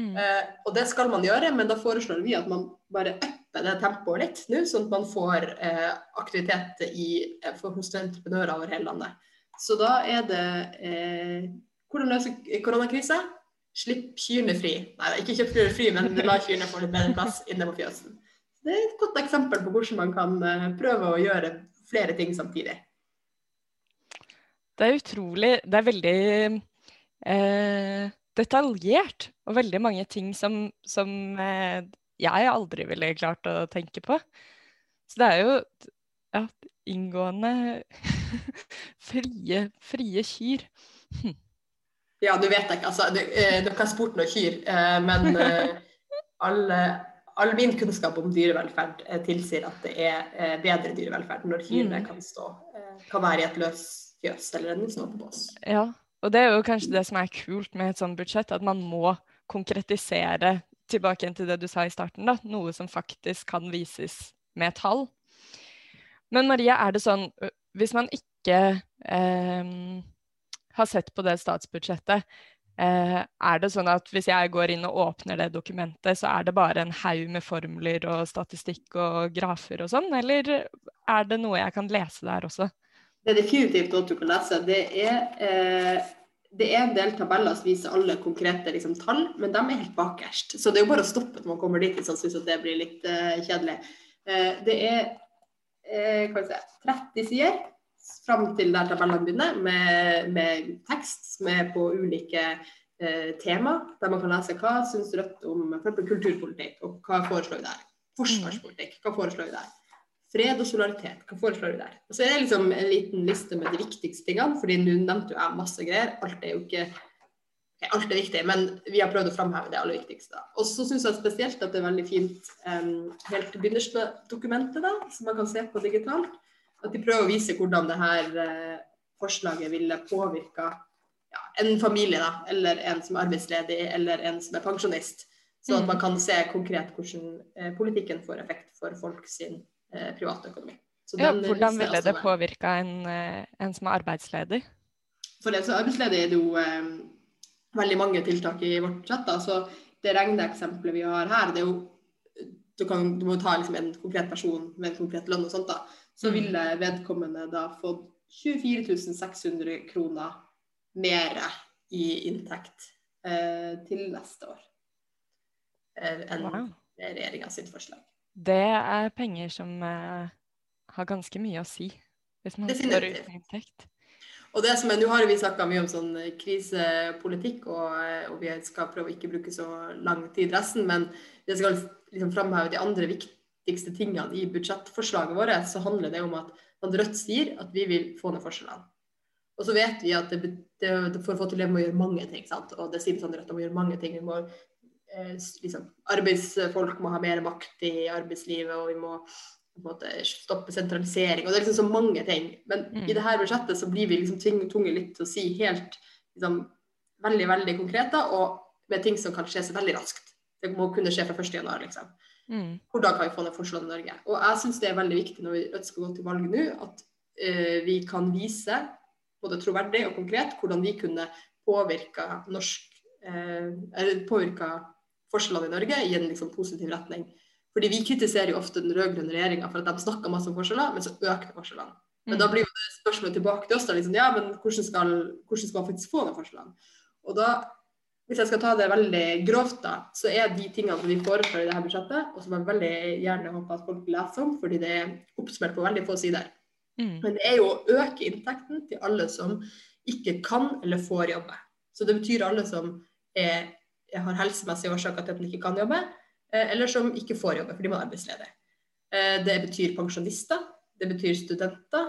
Mm. Eh, og det skal man gjøre, men da foreslår vi at man bare upper det tempoet litt nå, sånn at man får eh, aktivitet i, eh, for, hos entreprenører over hele landet. Så da er det eh, hvordan løse koronakrisa? Slipp kyrne fri. Nei, ikke kjøp kyrne fri, men la kyrne få litt bedre plass inne på fjøsen. Det er et godt eksempel på hvordan man kan eh, prøve å gjøre flere ting samtidig. Det er utrolig Det er veldig eh, detaljert, og veldig mange ting som, som eh, jeg aldri ville klart å tenke på. Så det er jo ja, inngående frie, frie kyr. Ja, du vet ikke, altså. Eh, dere har spurt noen kyr, eh, men all, all min kunnskap om dyrevelferd eh, tilsier at det er eh, bedre dyrevelferd når kyrne Mm. kan stå, eh, kan være i et løs fjøs eller en snåpebås. Ja, og det er jo kanskje det som er kult med et sånt budsjett, at man må konkretisere tilbake igjen til det du sa i starten, da, noe som faktisk kan vises med tall. Men Maria, er det sånn, hvis man ikke eh, har sett på det statsbudsjettet, eh, er det sånn at hvis jeg går inn og åpner det dokumentet, så er det bare en haug med formler og statistikk og grafer og sånn, eller er det noe jeg kan lese der også? Det er definitivt noe du kan lese. Det er, eh, det er en del tabeller som viser alle konkrete liksom, tall, men de er helt bakerst. Så det er jo bare å stoppe når man kommer dit hvis man syns det blir litt uh, kjedelig. Uh, det er uh, si, 30 sider fram til der tabellene begynner, med, med tekst som er på ulike eh, tema, der man kan lese hva syns Rødt om kulturpolitikk, og hva foreslår vi der. Forsvarspolitikk, hva foreslår vi der. Fred og solidaritet, hva foreslår du der? Og så er det liksom en liten liste med de viktigste tingene, fordi nå nevnte jo jeg masse greier. Alt er jo ikke Alt er viktig, men vi har prøvd å framheve det aller viktigste. Og så syns jeg spesielt at det er veldig fint um, helt av dokumentet, da, som man kan se på digitalt, at de prøver å vise hvordan det her uh, forslaget ville påvirka ja, en familie, da, eller en som er arbeidsledig, eller en som er pensjonist. Så at Mm. man kan se konkret hvordan eh, politikken får effekt for folk sin eh, privatøkonomi. Så Ja, den, hvordan ville det veldig. påvirka en, eh, en som er arbeidsledig? For en som er arbeidsledig er det jo eh, veldig mange tiltak i vårt budsjett. så Det regneeksempelet vi har her, det er jo du, kan, du må ta liksom en konkret person med en konkret lønn og sånt. da, Så Mm. ville vedkommende da fått 24 600 kroner mer i inntekt eh, til neste år eh, enn Wow. regjeringa sitt forslag. Det er penger som eh, har ganske mye å si, hvis man står uten inntekt. Og det som er, Nå har vi snakka mye om sånn eh, krisepolitikk, og, eh, og vi skal prøve å ikke bruke så lang tid resten, men det skal liksom framheve de andre viktigste tingene i budsjettforslaget vårt, så handler det om at, at Rødt sier at vi vil få ned forskjellene. Og så vet vi at det, det, for å få til det må vi gjøre mange ting. sant? Og det sier sånn Rødt må gjøre mange ting. Vi må, liksom, arbeidsfolk må ha mer makt i arbeidslivet, og vi må på en måte stoppe sentralisering. og Det er liksom så mange ting. Men Mm. i det her budsjettet så blir vi liksom tvunget litt til å si helt liksom, veldig veldig konkrete, og med ting som kan skje så veldig raskt. Det må kunne skje fra 1.1. liksom. Mm. Hvordan kan vi få ned forskjellene i Norge? Og jeg syns det er veldig viktig når vi Rødt skal gå til valg nå, at uh, vi kan vise både troverdig og konkret hvordan vi kunne påvirka norsk uh, eller påvirka forskjellene i Norge i en liksom, positiv retning. Fordi Vi kritiserer jo ofte den rød-grønne regjeringa for at de snakker masse om forskjeller, men så økte forskjellene. Men da Mm. blir jo det spørsmålet tilbake til oss. da, liksom, ja, men hvordan skal, hvordan skal man faktisk få ned forskjellene? Og da, Hvis jeg skal ta det veldig grovt, da, så er de tingene som vi foreslår i dette budsjettet, og som jeg veldig gjerne håper at folk leser om, fordi det er oppsummert på veldig få sider, Mm. men det er jo å øke inntekten til alle som ikke kan eller får jobbe. Så det betyr alle som er, har helsemessige årsaker til at den ikke kan jobbe, eh, eller som ikke får jobbe fordi man er arbeidsledig. Det betyr pensjonister, det betyr studenter,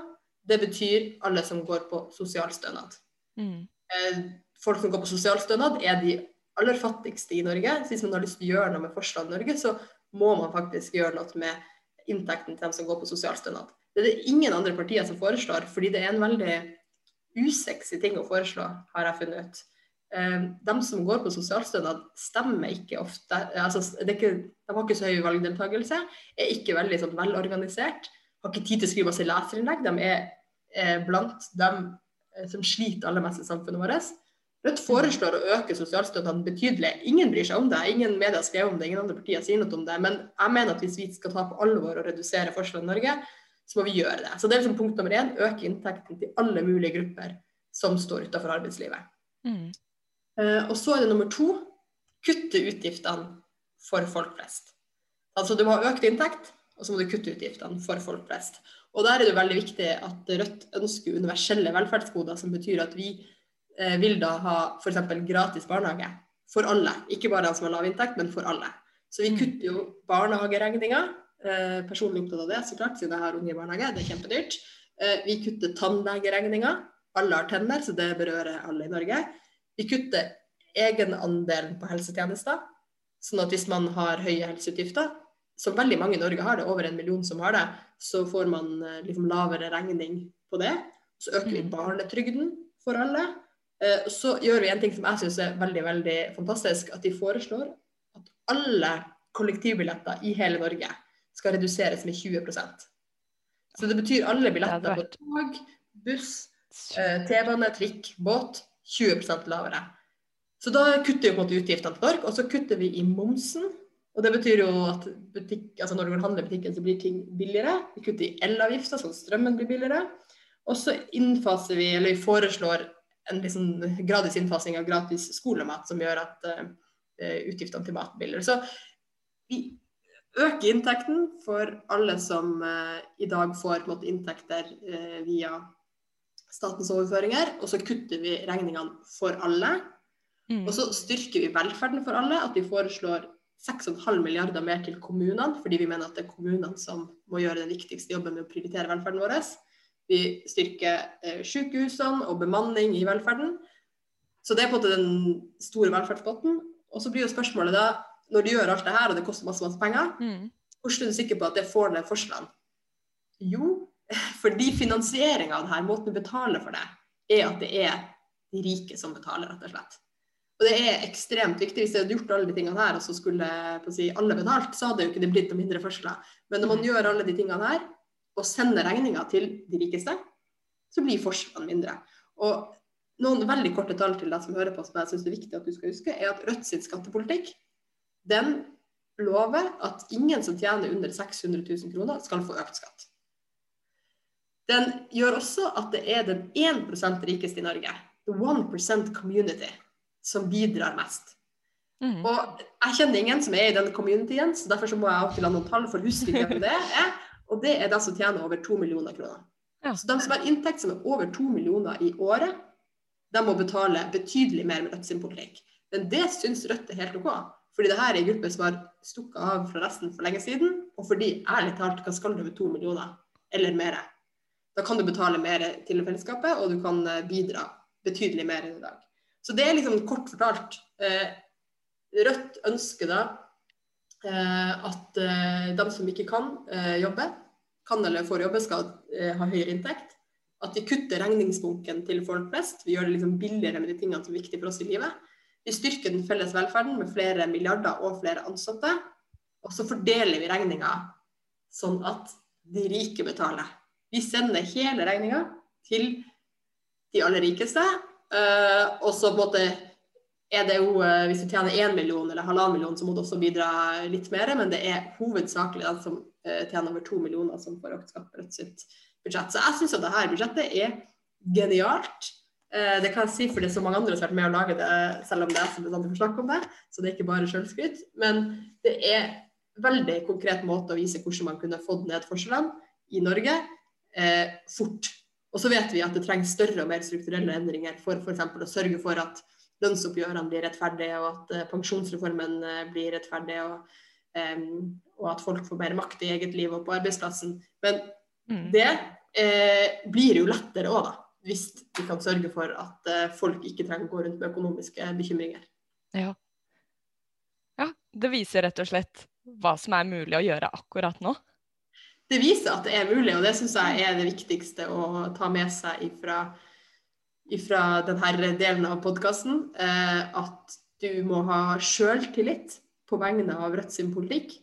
det betyr alle som går på sosialstønad. Mm. Folk som går på sosialstønad, er de aller fattigste i Norge. Så hvis man har lyst til å gjøre noe med forskjellene i Norge, så må man faktisk gjøre noe med inntekten til dem som går på sosialstønad. Det er det ingen andre partier som foreslår, fordi det er en veldig usexy ting å foreslå, har jeg funnet ut. Eh, de som går på sosialstønad, stemmer ikke ofte altså, ikke, De har ikke så høy valgdeltakelse, er ikke veldig sånn, velorganisert, har ikke tid til å skrive masse leserinnlegg. De er eh, blant dem eh, som sliter aller mest i samfunnet vårt. Rødt foreslår å øke sosialstønaden betydelig. Ingen bryr seg om det. Ingen medier har skrevet om det, ingen andre partier sier noe om det. Men jeg mener at hvis vi skal ta på alvor og redusere forskjellene i Norge, så må vi gjøre det. Så det er liksom punkt nummer én. Øke inntekten til alle mulige grupper som står utenfor arbeidslivet. Mm. Uh, og så er det nummer to kutte utgiftene for folk flest. Altså du må ha økt inntekt, og så må du kutte utgiftene for folk flest. Og der er det veldig viktig at Rødt ønsker universelle velferdsgoder, som betyr at vi eh, vil da ha f.eks. gratis barnehage for alle. Ikke bare de som har lav inntekt, men for alle. Så vi mm. kutter jo barnehageregninga Eh, personlig opptatt av det, så klart, siden jeg har unge i barnehage. Det er kjempedyrt. Eh, vi kutter tannlegeregninga. Alle har tenner, så det berører alle i Norge. Vi kutter egenandelen på helsetjenester. Sånn at hvis man har høye helseutgifter, som veldig mange i Norge har, det er over en million som har det, så får man eh, liksom lavere regning på det. Så øker vi mm. barnetrygden for alle. Så gjør vi en ting som jeg syns er veldig veldig fantastisk, at de foreslår at alle kollektivbilletter i hele Norge skal reduseres med 20% Så det betyr alle billetter på tog, buss, eh, T-bane, trikk, båt 20% lavere. Så da kutter vi på en måte utgiftene til Dork, og så kutter vi i momsen. Og det betyr jo at butikk, altså når du kan i butikken, så blir ting billigere. Vi kutter i elavgifta, sånn strømmen blir billigere. Og så innfaser vi, eller vi foreslår en liksom gradvis innfasing av gratis skolemat, som gjør at uh, utgiftene til mat blir billigere. Så vi øker inntekten for alle som uh, i dag får måte, inntekter uh, via statens overføringer, og så kutter vi regningene for alle. Mm. Og så styrker vi velferden for alle, at vi foreslår 6,5 milliarder mer til kommunene, fordi vi mener at det er kommunene som må gjøre den viktigste jobben med å prioritere velferden vår. Vi styrker eh, sykehusene og bemanning i velferden. Så det er på en måte den store velferdspotten. Og så blir jo spørsmålet da når du gjør alt det her, og det koster masse, masse penger, mm. hvordan er du sikker på at det får ned forskjellene? Jo, fordi finansieringa av denne måten du betaler for det, er at det er de rike som betaler, rett og slett. Og det er ekstremt viktig. Hvis jeg hadde gjort alle de tingene her, og så skulle si, alle betalt, så hadde jo ikke det blitt noen mindre forskjeller. Men når man mm. gjør alle de tingene her, og sender regninga til de rikeste, så blir forskjellene mindre. Og noen veldig korte tall til deg som hører på, som jeg syns er viktig at du skal huske, er at Rødt sitt skattepolitikk den lover at ingen som tjener under 600 000 kroner, skal få økt skatt. Den gjør også at det er den 1% rikeste i Norge, the 1% community, som bidrar mest. Mm. Og jeg kjenner ingen som er i den communityen, så derfor så må jeg opp til noen tall for å huske hvem det er. Og det er de som tjener over 2 millioner kroner. Ja. Så de som har inntekt som er over 2 millioner i året, de må betale betydelig mer med Rødt sin politikk. Men det syns Rødt er helt OK. Fordi det her er en gruppe som har stukket av fra resten for lenge siden. Og fordi, ærlig talt, hva skal du med to millioner eller mer? Da kan du betale mer til fellesskapet, og du kan eh, bidra betydelig mer enn i dag. Så det er liksom kort fortalt. Eh, Rødt ønsker da eh, at de som ikke kan jobbe, kan eller får jobbe, skal ha høyere inntekt. At vi kutter regningsbunken til folk flest. Vi gjør det liksom billigere med de tingene som er viktige for oss i livet. Vi styrker den felles velferden med flere milliarder og flere ansatte. Og så fordeler vi regninga sånn at de rike betaler. Vi sender hele regninga til de aller rikeste. Uh, og så på en måte er det jo, uh, hvis du tjener én million eller halvannen million, så må du også bidra litt mer. Men det er hovedsakelig den som uh, tjener over to millioner, som får økt skatt på Rødt sitt budsjett. Så jeg syns at dette budsjettet er genialt. Eh, det kan jeg si, for det er så mange andre som har vært med å lage det, selv om det er så bestandig får snakke om det. Så det er ikke bare selvskryt. Men det er veldig konkret måte å vise hvordan man kunne fått ned forskjellene i Norge eh, fort. Og så vet vi at det trengs større og mer strukturelle endringer for f.eks. å sørge for at lønnsoppgjørene blir rettferdige, og at eh, pensjonsreformen eh, blir rettferdig. og Um, og at folk får mer makt i eget liv og på arbeidsplassen. Men Mm. det eh, blir jo lettere òg, da. Hvis vi kan sørge for at eh, folk ikke trenger å gå rundt med økonomiske bekymringer. Ja. ja. Det viser rett og slett hva som er mulig å gjøre akkurat nå. Det viser at det er mulig, og det syns jeg er det viktigste å ta med seg ifra, ifra denne delen av podkasten. Eh, at du må ha sjøltillit på vegne av Rødt sin politikk.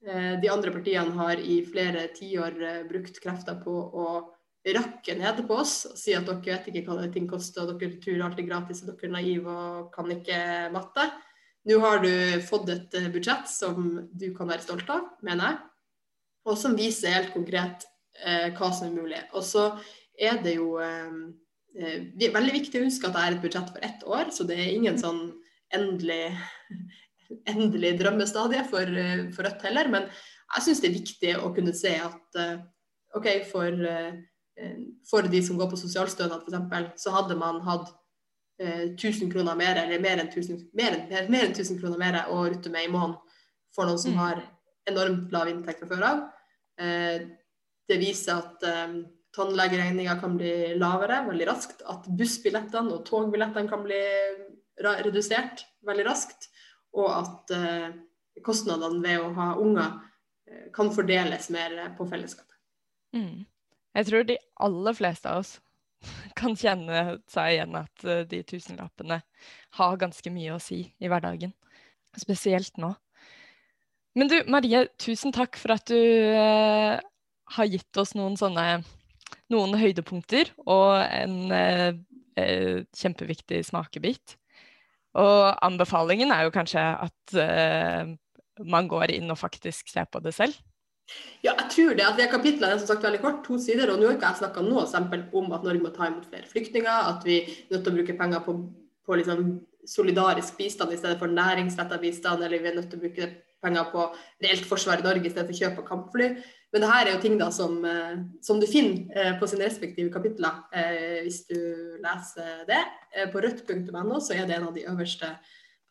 Eh, de andre partiene har i flere tiår eh, brukt krefter på å rakke ned på oss og si at dere vet ikke hva ting koster, og dere tror alt er gratis, og dere er naive og kan ikke matte. Nå har du fått et budsjett som du kan være stolt av, mener jeg, og som viser helt konkret eh, hva som er mulig. Og så er det jo eh, er veldig viktig å huske at det er et budsjett for ett år, så det er ingen sånn endelig, endelig drømmestadie for, eh, for Rødt heller. Men jeg syns det er viktig å kunne se at eh, OK, for, for de som går på sosialstønad f.eks., så hadde man hatt 1000 kroner mer, eller mer enn 1000, mer enn, mer enn 1000 kroner mer å rutte med i måneden for noen som Mm. har enormt lav inntekt fra før av. Eh, det viser at eh, tannlegeregninga kan bli lavere veldig raskt. At bussbillettene og togbillettene kan bli redusert veldig raskt. Og at eh, kostnadene ved å ha unger kan fordeles mer på fellesskapet. Mm. Jeg tror de aller fleste av oss kan kjenne seg igjen at de tusenlappene har ganske mye å si i hverdagen. Spesielt nå. Men du, Marie, tusen takk for at du eh, har gitt oss noen sånne noen høydepunkter og en eh, eh, kjempeviktig smakebit. Og anbefalingen er jo kanskje at eh, man går inn og faktisk ser på det selv. Ja, jeg tror det. at det Kapitlet er som sagt veldig kort, to sider. og Nå har ikke jeg snakka noe eksempel om at Norge må ta imot flere flyktninger, at vi er nødt til å bruke penger på, på liksom solidarisk bistand i stedet for næringsretta bistand, eller vi er nødt til å bruke penger på reelt forsvar i Norge i stedet for kjøp av kampfly. Men det her er jo ting da som, eh, som du finner eh, på sine respektive kapitler eh, hvis du leser det. På rødt.no så er det en av de øverste,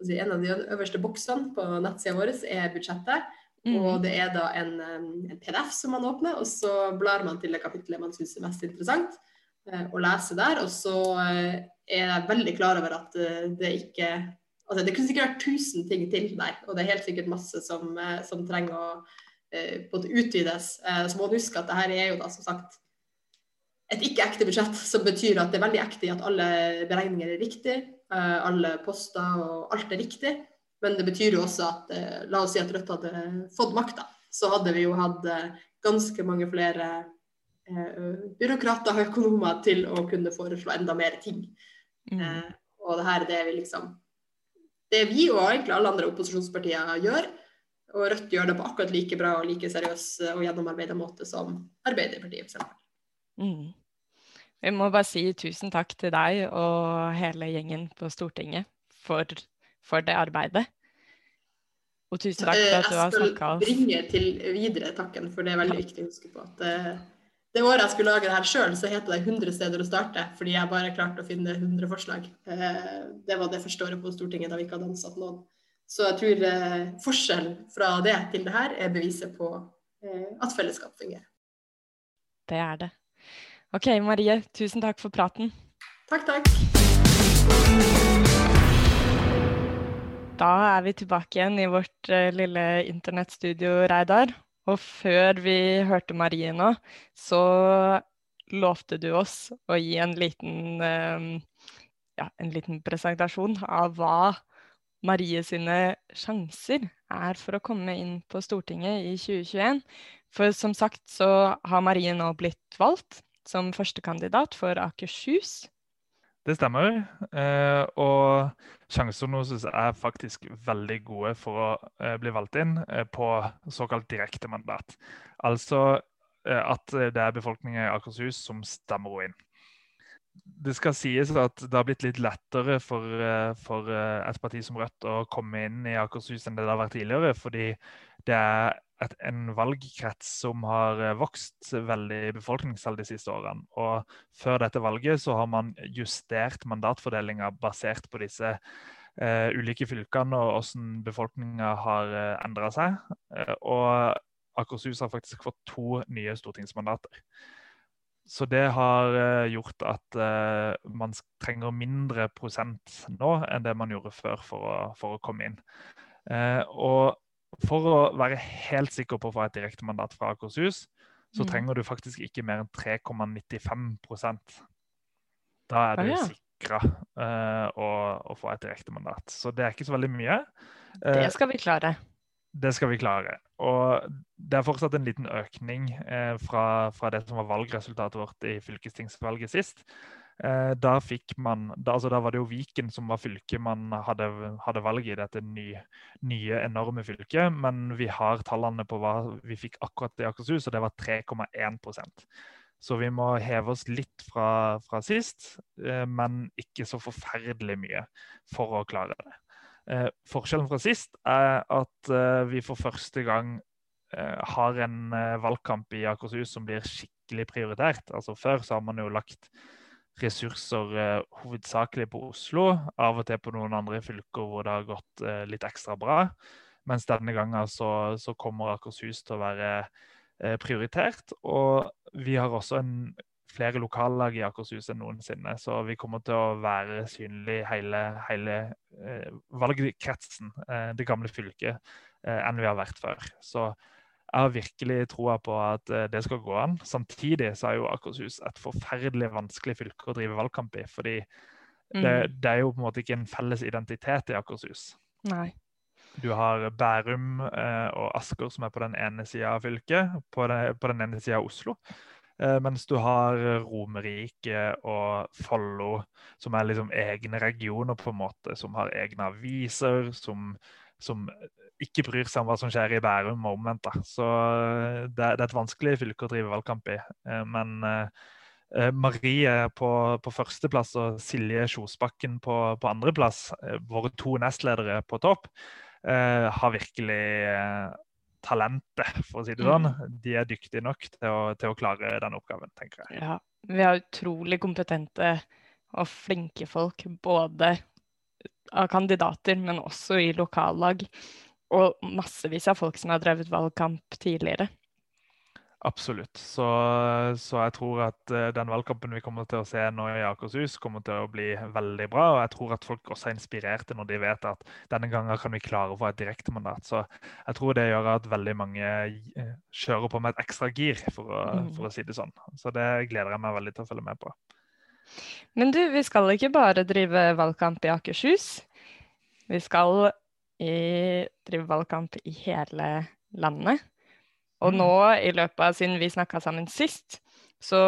en av de øverste boksene på nettsida vår er budsjettet. Mm. Og det er da en, en PDF som man åpner, og så blar man til det kapitlet man syns er mest interessant å lese der. Og så er jeg veldig klar over at det ikke altså Det kunne sikkert vært tusen ting til der, og det er helt sikkert masse som, eh, som trenger å eh, både utvides. Eh, så må du huske at det her er jo da som sagt et ikke-ekte budsjett, som betyr at det er veldig ekte i at alle beregninger er riktige, eh, alle poster og alt er riktig. Men det betyr jo også at eh, la oss si at Rødt hadde fått makta, så hadde vi jo hatt eh, ganske mange flere eh, byråkrater og økonomer til å kunne foreslå enda mer ting. Mm. Eh, og det her det er vi liksom Det vi og egentlig alle andre opposisjonspartier gjør, og Rødt gjør det på akkurat like bra og like seriøs og gjennomarbeida måte som Arbeiderpartiet f.eks. Mm. Vi må bare si tusen takk til deg og hele gjengen på Stortinget for, for det arbeidet. Og tusen takk for at du har Eh, Jeg skal bringe til videre takken, for det er veldig viktig å huske på at eh, det året jeg skulle lage det her sjøl, så heter det 100 steder å starte, fordi jeg bare klarte å finne 100 forslag. Eh, Det var det første året på Stortinget da vi ikke hadde ansatt noen. Så jeg tror eh, forskjellen fra det til det her er beviset på eh, at fellesskap fungerer. Det er det. OK, Marie, tusen takk for praten. Takk, takk. Da er vi tilbake igjen i vårt lille internettstudio, Reidar. Og før vi hørte Marie nå, så lovte du oss å gi en liten, eh, ja, en liten presentasjon av hva Marie sine sjanser er for å komme inn på Stortinget i 2021. For som sagt så har Marie nå blitt valgt som førstekandidat for Akershus. Det stemmer. Eh, og sjansene hennes er faktisk veldig gode for å eh, bli valgt inn eh, på såkalt direkte mandat. Altså eh, at det er befolkningen i Akershus som stemmer henne inn. Det skal sies at det har blitt litt lettere for, eh, for eh, et parti som Rødt å komme inn i Akershus enn det det har vært tidligere, fordi det er et, en valgkrets som har eh, vokst veldig i befolkningstall de siste årene. Og før dette valget så har man justert mandatfordelinga basert på disse uh, ulike fylkene og hvordan befolkninga har uh, endra seg. Og Akershus har faktisk fått to nye stortingsmandater. Så det har gjort at man trenger mindre prosent nå enn det man gjorde før for å, for å komme inn. og for å være helt sikker på å få et direktemandat fra Akershus, så mm. trenger du faktisk ikke mer enn 3,95% Da er du ah, ja. sikra uh, å, å, få et direktemandat. Så det er ikke så veldig mye. Uh, det skal vi klare. Det skal vi klare. Og det er fortsatt en liten økning uh, fra, fra, det som var valgresultatet vårt i fylkestingsvalget sist. Eh, fikk man da, altså da, var det jo Viken som var fylket man hadde, hadde valg i, dette nye, nye, enorme fylket. Men vi har tallene på hva vi fikk akkurat i Akershus, og det var 3,1% Så vi må heve oss litt fra, fra sist, eh, men ikke så forferdelig mye for å klare det. Eh, forskjellen fra sist er at vi for første gang har en valgkamp i Akershus som blir skikkelig prioritert. Altså Før så har man jo lagt ressurser eh, hovedsakelig på Oslo, av og til på noen andre fylker hvor det har gått eh, litt ekstra bra. Mens denne gangen så, så kommer Akershus til å være eh, prioritert. Og vi har også en, flere lokallag i Akershus enn noensinne, så vi kommer til å være synlig hele, hele eh, valgkretsen, eh, det gamle fylket, eh, enn vi har vært før. Så jeg har virkelig troa på at eh, det skal gå an. Samtidig så er jo Akershus et forferdelig vanskelig fylke å drive valgkamp i. fordi det, mm. det, er jo på en måte ikke en felles identitet i Akershus. Nei. Du har Bærum eh, og Asker som er på den ene sida av fylket, på den, på den ene sida av Oslo. Eh, mens du har Romerike og Follo, som er liksom egne regioner, på en måte, som har egne aviser, som, som ikke bryr seg om hva som skjer i Bærum og omvendt. Så eh, det, det, er et vanskelig fylke å drive valgkamp i. Eh, men eh, Marie på, på førsteplass og Silje Kjosbakken på, på andreplass, våre to nestledere på topp, har virkelig talentet, for å si det sånn. Mm. De er dyktige nok til å, til å klare den oppgaven, tenker jeg. Ja, vi har utrolig kompetente og flinke folk, både av kandidater, men også i lokallag og massevis av folk som har drevet valgkamp tidligere. Absolutt. Så, så, jeg tror at uh, den valgkampen vi kommer til å se nå i Akershus, kommer til å bli veldig bra. Og jeg tror at folk også er inspirerte når de vet at denne gangen kan vi klare å få et direktemandat. Så jeg tror det gjør at veldig mange uh, kjører på med et ekstra gir, for å, mm. for å, si det sånn. Så det gleder jeg meg veldig til å følge med på. Men du, vi skal ikke bare drive valgkamp i Akershus. Vi skal i, driver valgkamp i hele landet. Og mm. nå, i løpet av siden vi snakka sammen sist, så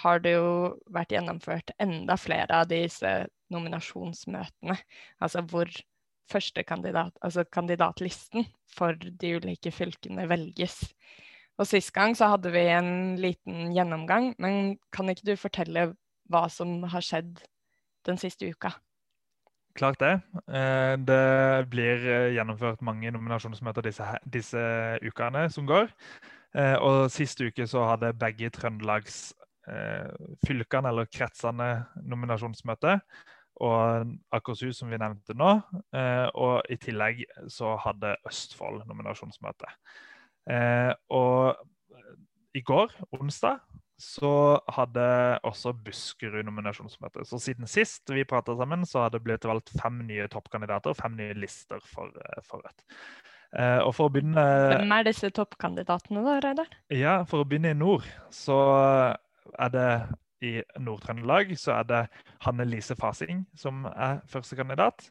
har det jo vært gjennomført enda flere av disse nominasjonsmøtene. Altså hvor første kandidat, altså kandidatlisten for de ulike fylkene velges. Og Sist gang så hadde vi en liten gjennomgang, men kan ikke du fortelle hva som har skjedd den siste uka? Klart det. Eh, det blir eh, gjennomført mange nominasjonsmøter disse, disse ukene som går. Eh, og Sist uke så hadde begge Trøndelags fylkene eller kretsene nominasjonsmøte. Og Akershus, som vi nevnte nå. Og i tillegg så hadde Østfold nominasjonsmøte. Og i går, onsdag, så hadde også Buskerud nominasjonsmøte. Så siden sist vi prata sammen, så hadde det blitt valgt fem nye toppkandidater og fem nye lister for, eh, for Rødt. Eh, og for å begynne Hvem er disse toppkandidatene, da, Reidar? Ja, For å begynne i nord, så er det i Nord-Trøndelag så er det Hanne Lise Fasing som er førstekandidat.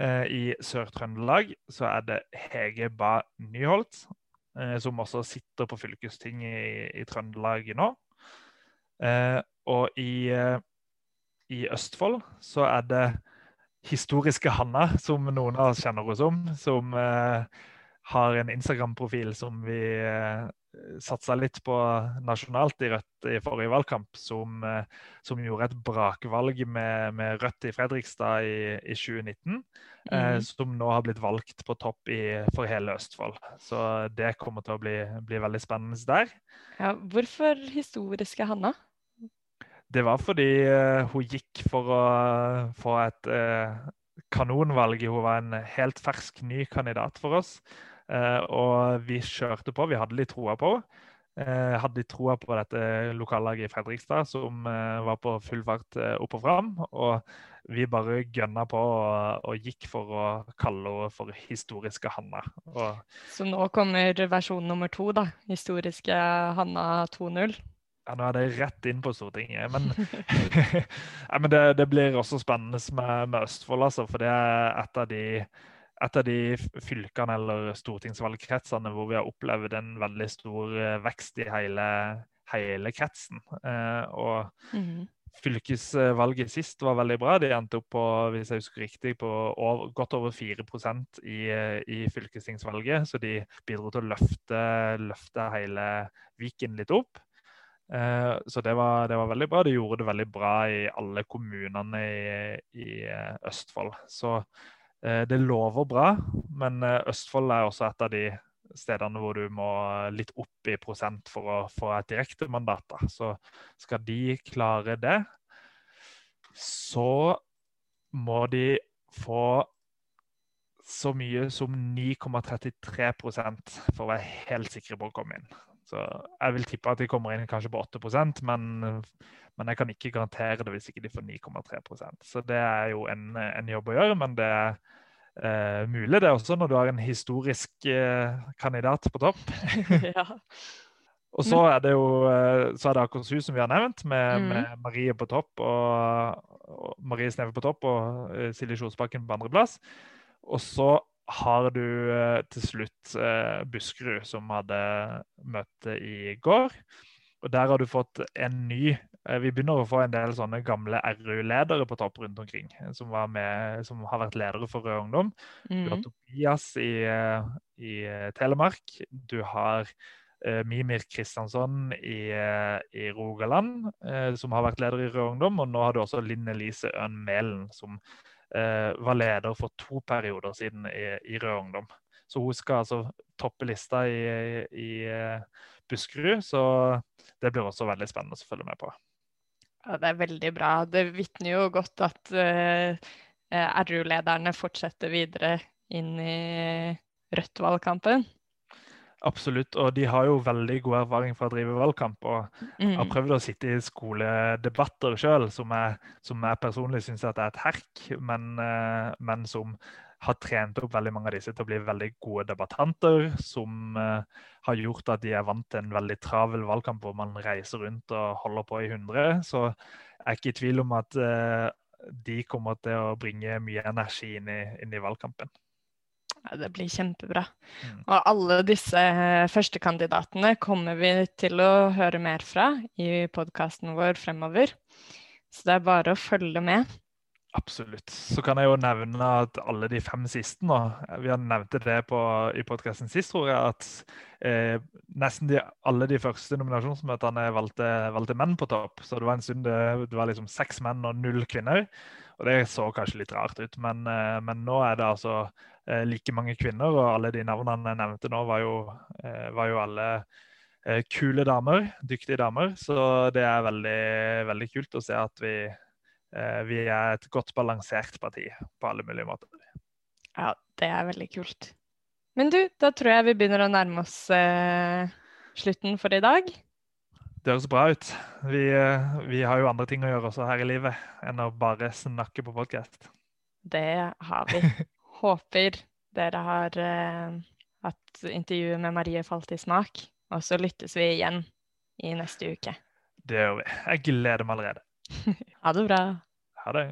Eh, I Sør-Trøndelag så er det Hege Ba Nyholt, eh, som også sitter på fylkestinget i, i Trøndelag nå. Eh, og i, eh, i, Østfold så er det historiske Hanna, som noen av oss kjenner henne som, som eh, har en Instagram-profil som vi satsa litt på nasjonalt i Rødt i forrige valgkamp, som, som gjorde et brakvalg med, med, Rødt i Fredrikstad i, i 2019. Mm. Eh, mhm. som nå har blitt valgt på topp i, for hele Østfold. Så det kommer til å bli, bli veldig spennende der. Ja, hvorfor historiske Hanna? Det var fordi uh, hun gikk for å få et uh, kanonvalg. Hun var en helt fersk, ny kandidat for oss. Og vi kjørte på. Vi hadde litt troa på henne. Eh, hadde litt troa på dette lokallaget i Fredrikstad, som eh, var på full fart eh, opp og fram. Og vi bare gønna på og, og gikk for å kalle henne for historiske Hanna. Og, Så nå kommer versjon nummer to, da. Historiske Hanna 2.0. Ja, nå er det rett inn på Stortinget. Men, ja, men det, det, blir også spennende med, med Østfold, altså. For det er et av de et av de fylkene eller stortingsvalgkretsene hvor vi har opplevd en veldig stor eh, vekst i hele, hele kretsen. Eh, og mm. fylkesvalget sist var veldig bra. De endte opp på hvis jeg husker riktig, på over, godt over 4% i, i fylkestingsvalget. Så de bidro til å løfte, løfte hele Viken litt opp. Eh, så det var, det var, veldig bra. De gjorde det veldig bra i alle kommunene i, i Østfold. Så Eh, det lover bra, men eh, Østfold er også et av de stedene hvor du må litt opp i prosent for å få et direktemandat. Så skal de klare det, så må de få så mye som 9,33% for å være helt sikre på å komme inn. Så jeg vil tippe at de kommer inn kanskje på 8 men, men jeg kan ikke garantere det hvis ikke de får 9,3% Så det er jo en, en, jobb å gjøre, men det er eh, mulig det også når du har en historisk eh, kandidat på topp. ja. Og så er det jo eh, så er det Akershus, som vi har nevnt, med, mm. med Marie på topp og, og Marie Sneve på topp og uh, Silje Kjosbakken på andreplass. Og så har du uh, til slutt uh, Buskerud, som hadde møte i går. Og der har du fått en ny eh, Vi begynner å få en del sånne gamle RU-ledere på topp rundt omkring. Som, med, som, har vært ledere for Rød Ungdom. Mm. Du har mm. Tobias i, eh, i eh, Telemark. Du har uh, Mimir Kristiansson i, i Rogaland, uh, som har vært leder i Rød Ungdom. Og nå har du også Linn Elise Øhn Mælen, som var leder for to perioder siden i, i Rød Ungdom. Så hun skal altså toppe lista i, i Buskerud. Så det blir også veldig spennende å følge med på. Ja, Det er veldig bra. Det vitner jo godt at uh, RU-lederne fortsetter videre inn i Rødt-valgkampen. Absolutt, og de har jo veldig god erfaring fra å drive valgkamp. Og mm. har prøvd å sitte i skoledebatter sjøl, som, som, jeg personlig syns er et herk, men, uh, men som har trent opp veldig mange av disse til å bli veldig gode debattanter, som uh, har gjort at de er vant til en veldig travel valgkamp hvor man reiser rundt og holder på i 100. Så jeg er ikke i tvil om at uh, de kommer til å bringe mye energi inn i, inn i valgkampen. Ja, det blir kjempebra. Mm. Og alle disse eh, førstekandidatene kommer vi til å høre mer fra i podkasten vår fremover. Så det er bare å følge med. Absolutt. Så kan jeg jo nevne at alle de fem siste nå Vi har nevnt det på, i podkasten sist, tror jeg, at eh, nesten de, alle de første nominasjonsmøtene valgte, valgte, menn på topp. Så det var en stund det, det, var liksom seks menn og null kvinner. Og det så kanskje litt rart ut, men, eh, men nå er det altså eh, like mange kvinner. Og alle de navnene jeg nevnte nå, var jo, eh, var jo alle eh, kule damer. Dyktige damer. Så det er veldig, veldig kult å se at vi Eh, vi er et godt balansert parti på alle mulige måter. Ja, det er veldig kult. Men du, da tror jeg vi begynner å nærme oss eh, slutten for i dag. Det høres bra ut. Vi, eh, vi, har jo andre ting å gjøre også her i livet enn å bare snakke på podkast. Det har vi. Håper dere har eh, at intervjuet med Marie falt i smak. Og så lyttes vi igjen i neste uke. Det gjør vi. Jeg gleder meg allerede. ha det bra. Ha det.